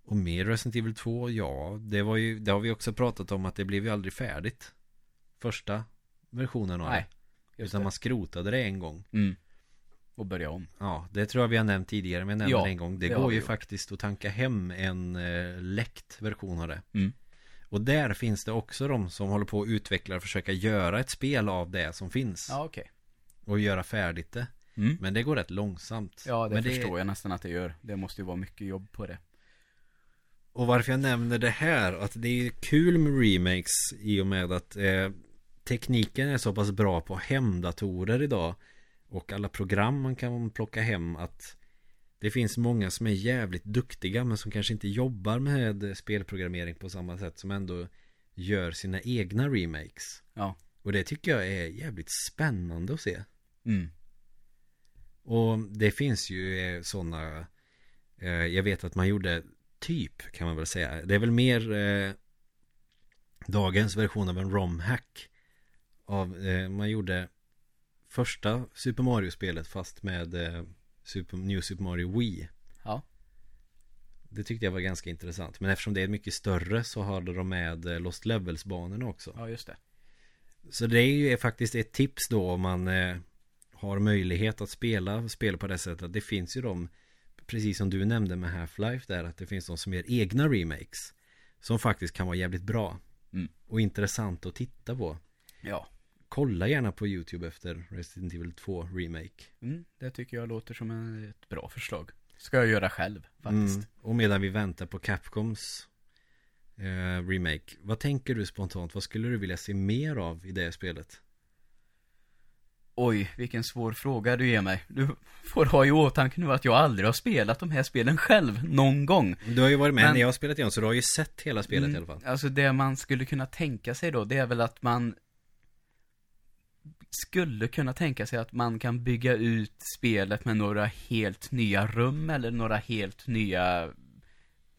Och med Resident Evil 2, ja, det var ju, det har vi också pratat om att det blev ju aldrig färdigt. Första versionen av Nej. det. Utan det. man skrotade det en gång. Mm. Och börja om. Ja, det tror jag vi har nämnt tidigare, men jag nämnde Ja, det en gång. Det, det går ju gjort. faktiskt att tanka hem en eh, läckt version av det. Mm. Och där finns det också de som håller på att utveckla och försöka göra ett spel av det som finns. Ja, okej. Och göra färdigt det. Mm. Men det går rätt långsamt. Ja, det men förstår jag nästan att det gör. Det måste ju vara mycket jobb på det. Och varför jag nämner det här, att det är kul med remakes i och med att eh, tekniken är så pass bra på hemdatorer idag och alla program man kan plocka hem att det finns många som är jävligt duktiga men som kanske inte jobbar med spelprogrammering på samma sätt som ändå gör sina egna remakes. Ja. Och det tycker jag är jävligt spännande att se. Mm. Och det finns ju sådana eh, Jag vet att man gjorde Typ kan man väl säga Det är väl mer eh, Dagens version av en ROM-hack Av, eh, man gjorde Första Super Mario-spelet fast med eh, Super, New Super Mario Wii Ja. Det tyckte jag var ganska intressant Men eftersom det är mycket större så hade de med eh, Lost Levels-banorna också Ja, just det. så det är ju faktiskt ett tips då om man eh, har möjlighet att spela spel på det sättet. Det finns ju de, precis som du nämnde med Half-Life där, att det finns de som gör egna remakes. Som faktiskt kan vara jävligt bra. Mm. Och intressant att titta på. Ja. Kolla gärna på YouTube efter Resident Evil 2 Remake. Mm, det tycker jag låter som en, ett bra förslag. Ska jag göra själv, faktiskt. Mm. Och medan vi väntar på Capcoms eh, Remake. Vad tänker du spontant? Vad skulle du vilja se mer av i det spelet? Oj, vilken svår fråga du ger mig. Du får ha i åtanke nu att jag aldrig har spelat de här spelen själv, någon gång. Du har ju varit med Men- när jag har spelat igen så du har ju sett hela spelet Mm, i alla fall. Alltså det man skulle kunna tänka sig då, det är väl att man skulle kunna tänka sig att man kan bygga ut spelet med några helt nya rum eller några helt nya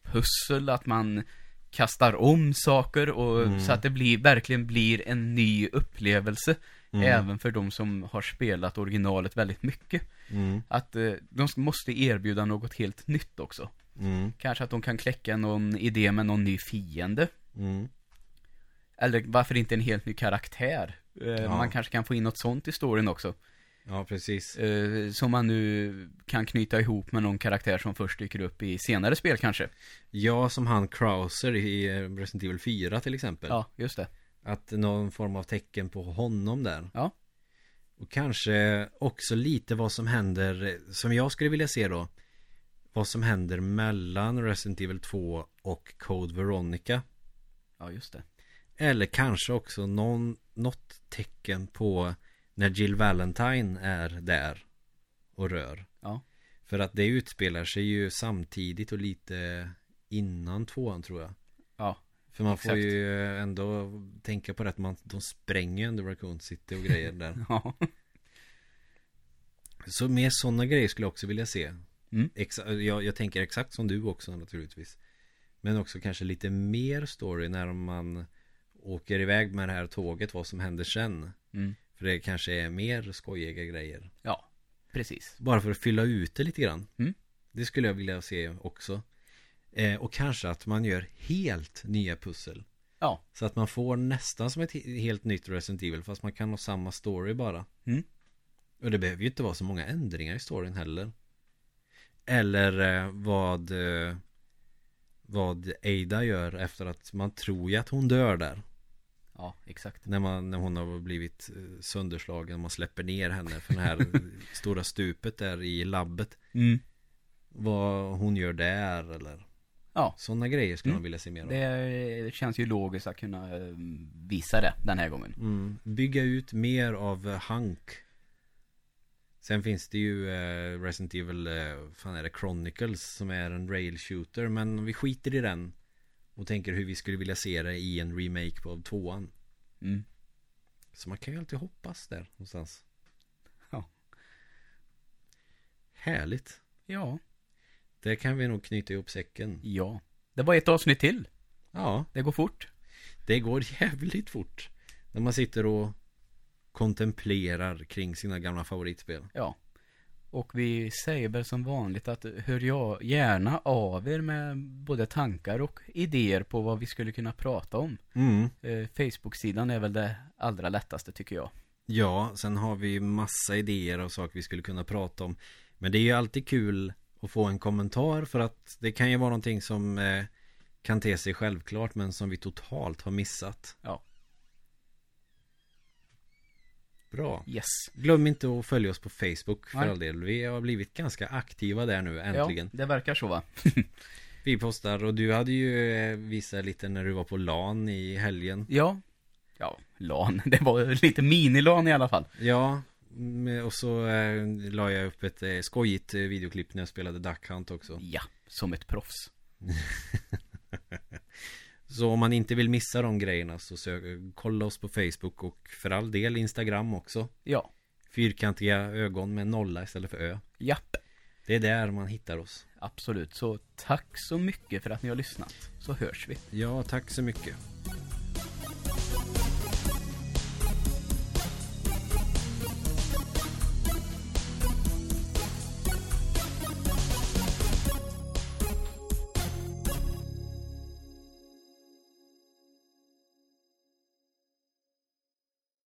pussel, att man kastar om saker och Mm. så att det blir, verkligen blir en ny upplevelse. Mm. Även för de som har spelat originalet väldigt mycket. Mm. Att eh, de måste erbjuda något helt nytt också. Mm. Kanske att de kan kläcka någon idé med någon ny fiende. Mm. Eller varför inte en helt ny karaktär? Eh, Ja. Man kanske kan få in något sånt i storyn också. Ja, precis. Eh, som man nu kan knyta ihop med någon karaktär som först dyker upp i senare spel kanske. Ja, som han Krauser i eh, Resident Evil 4 till exempel. Ja, just det. Att någon form av tecken på honom där. Ja. Och kanske också lite vad som händer, som jag skulle vilja se då. Vad som händer mellan Resident Evil 2 och Code Veronica. Ja, just det. Eller kanske också någon, något tecken på När Jill Valentine är där och rör. Ja. För att det utspelar sig ju samtidigt och lite innan tvåan tror jag. Ja. För man får Exakt. ju ändå tänka på det att man, de spränger ändå Raccoon City och grejer där. Ja. Så mer sådana grejer skulle jag också vilja se. Mm. Exa- jag, jag tänker exakt som du också naturligtvis. Men också kanske lite mer story när man åker iväg med det här tåget, vad som händer sen. Mm. För det kanske är mer skojiga grejer. Ja. Precis. Bara för att fylla ut det lite grann. Mm. Det skulle jag vilja se också. Eh, och kanske att man gör helt nya pussel. Ja. Så att man får nästan som ett he- helt nytt Resident Evil fast man kan ha samma story bara. Mm. Och det behöver ju inte vara så många ändringar i storyn heller. Eller eh, vad eh, vad Ada gör efter att man tror ju att hon dör där. Ja, exakt. När, man, när hon har blivit eh, sönderslagen. Man släpper ner henne för det här stora stupet där i labbet. Mm. Vad hon gör där eller Ja. Sådana grejer skulle Mm. man vilja se mer av. Det känns ju logiskt att kunna eh, visa det den här gången. Mm. Bygga ut mer av Hunk. Sen finns det ju eh, Resident Evil, eh, fan är det Chronicles som är en rail shooter. Men vi skiter i den. Och tänker hur vi skulle vilja se det i en remake på tvåan. Mm. Så man kan ju alltid hoppas där någonstans. Ja. Härligt. Ja. Där kan vi nog knyta ihop säcken. Ja. Det var ett avsnitt till. Ja, Det går fort. det går jävligt fort. När man sitter och kontemplerar kring sina gamla favoritspel. Ja. Och vi säger väl som vanligt att hör jag gärna av er med både tankar och idéer på vad vi skulle kunna prata om. Mm. Eh, Facebook-sidan är väl det allra lättaste tycker jag. Ja, sen har vi massa idéer och saker vi skulle kunna prata om. Men det är ju alltid kul att få en kommentar för att det kan ju vara någonting som eh, kan te sig självklart men som vi totalt har missat. Ja. Bra. Yes. Glöm inte att följa oss på Facebook för Nej. all del. Vi har blivit ganska aktiva där nu äntligen. Ja, det verkar så va? Vi postar och du hade ju eh, visat lite när du var på LAN i helgen. Ja. Ja, LAN. Det var lite mini-LAN i alla fall. Ja, och så eh, la jag upp ett eh, skojigt videoklipp när jag spelade Duck Hunt också. Ja, som ett proffs. Så om man inte vill missa de grejerna så sök, kolla oss på Facebook och för all del Instagram också. Ja. Fyrkantiga ögon med nolla istället för ö. Japp. Det är där man hittar oss. Absolut. Så tack så mycket för att ni har lyssnat. Så hörs vi. Ja, tack så mycket.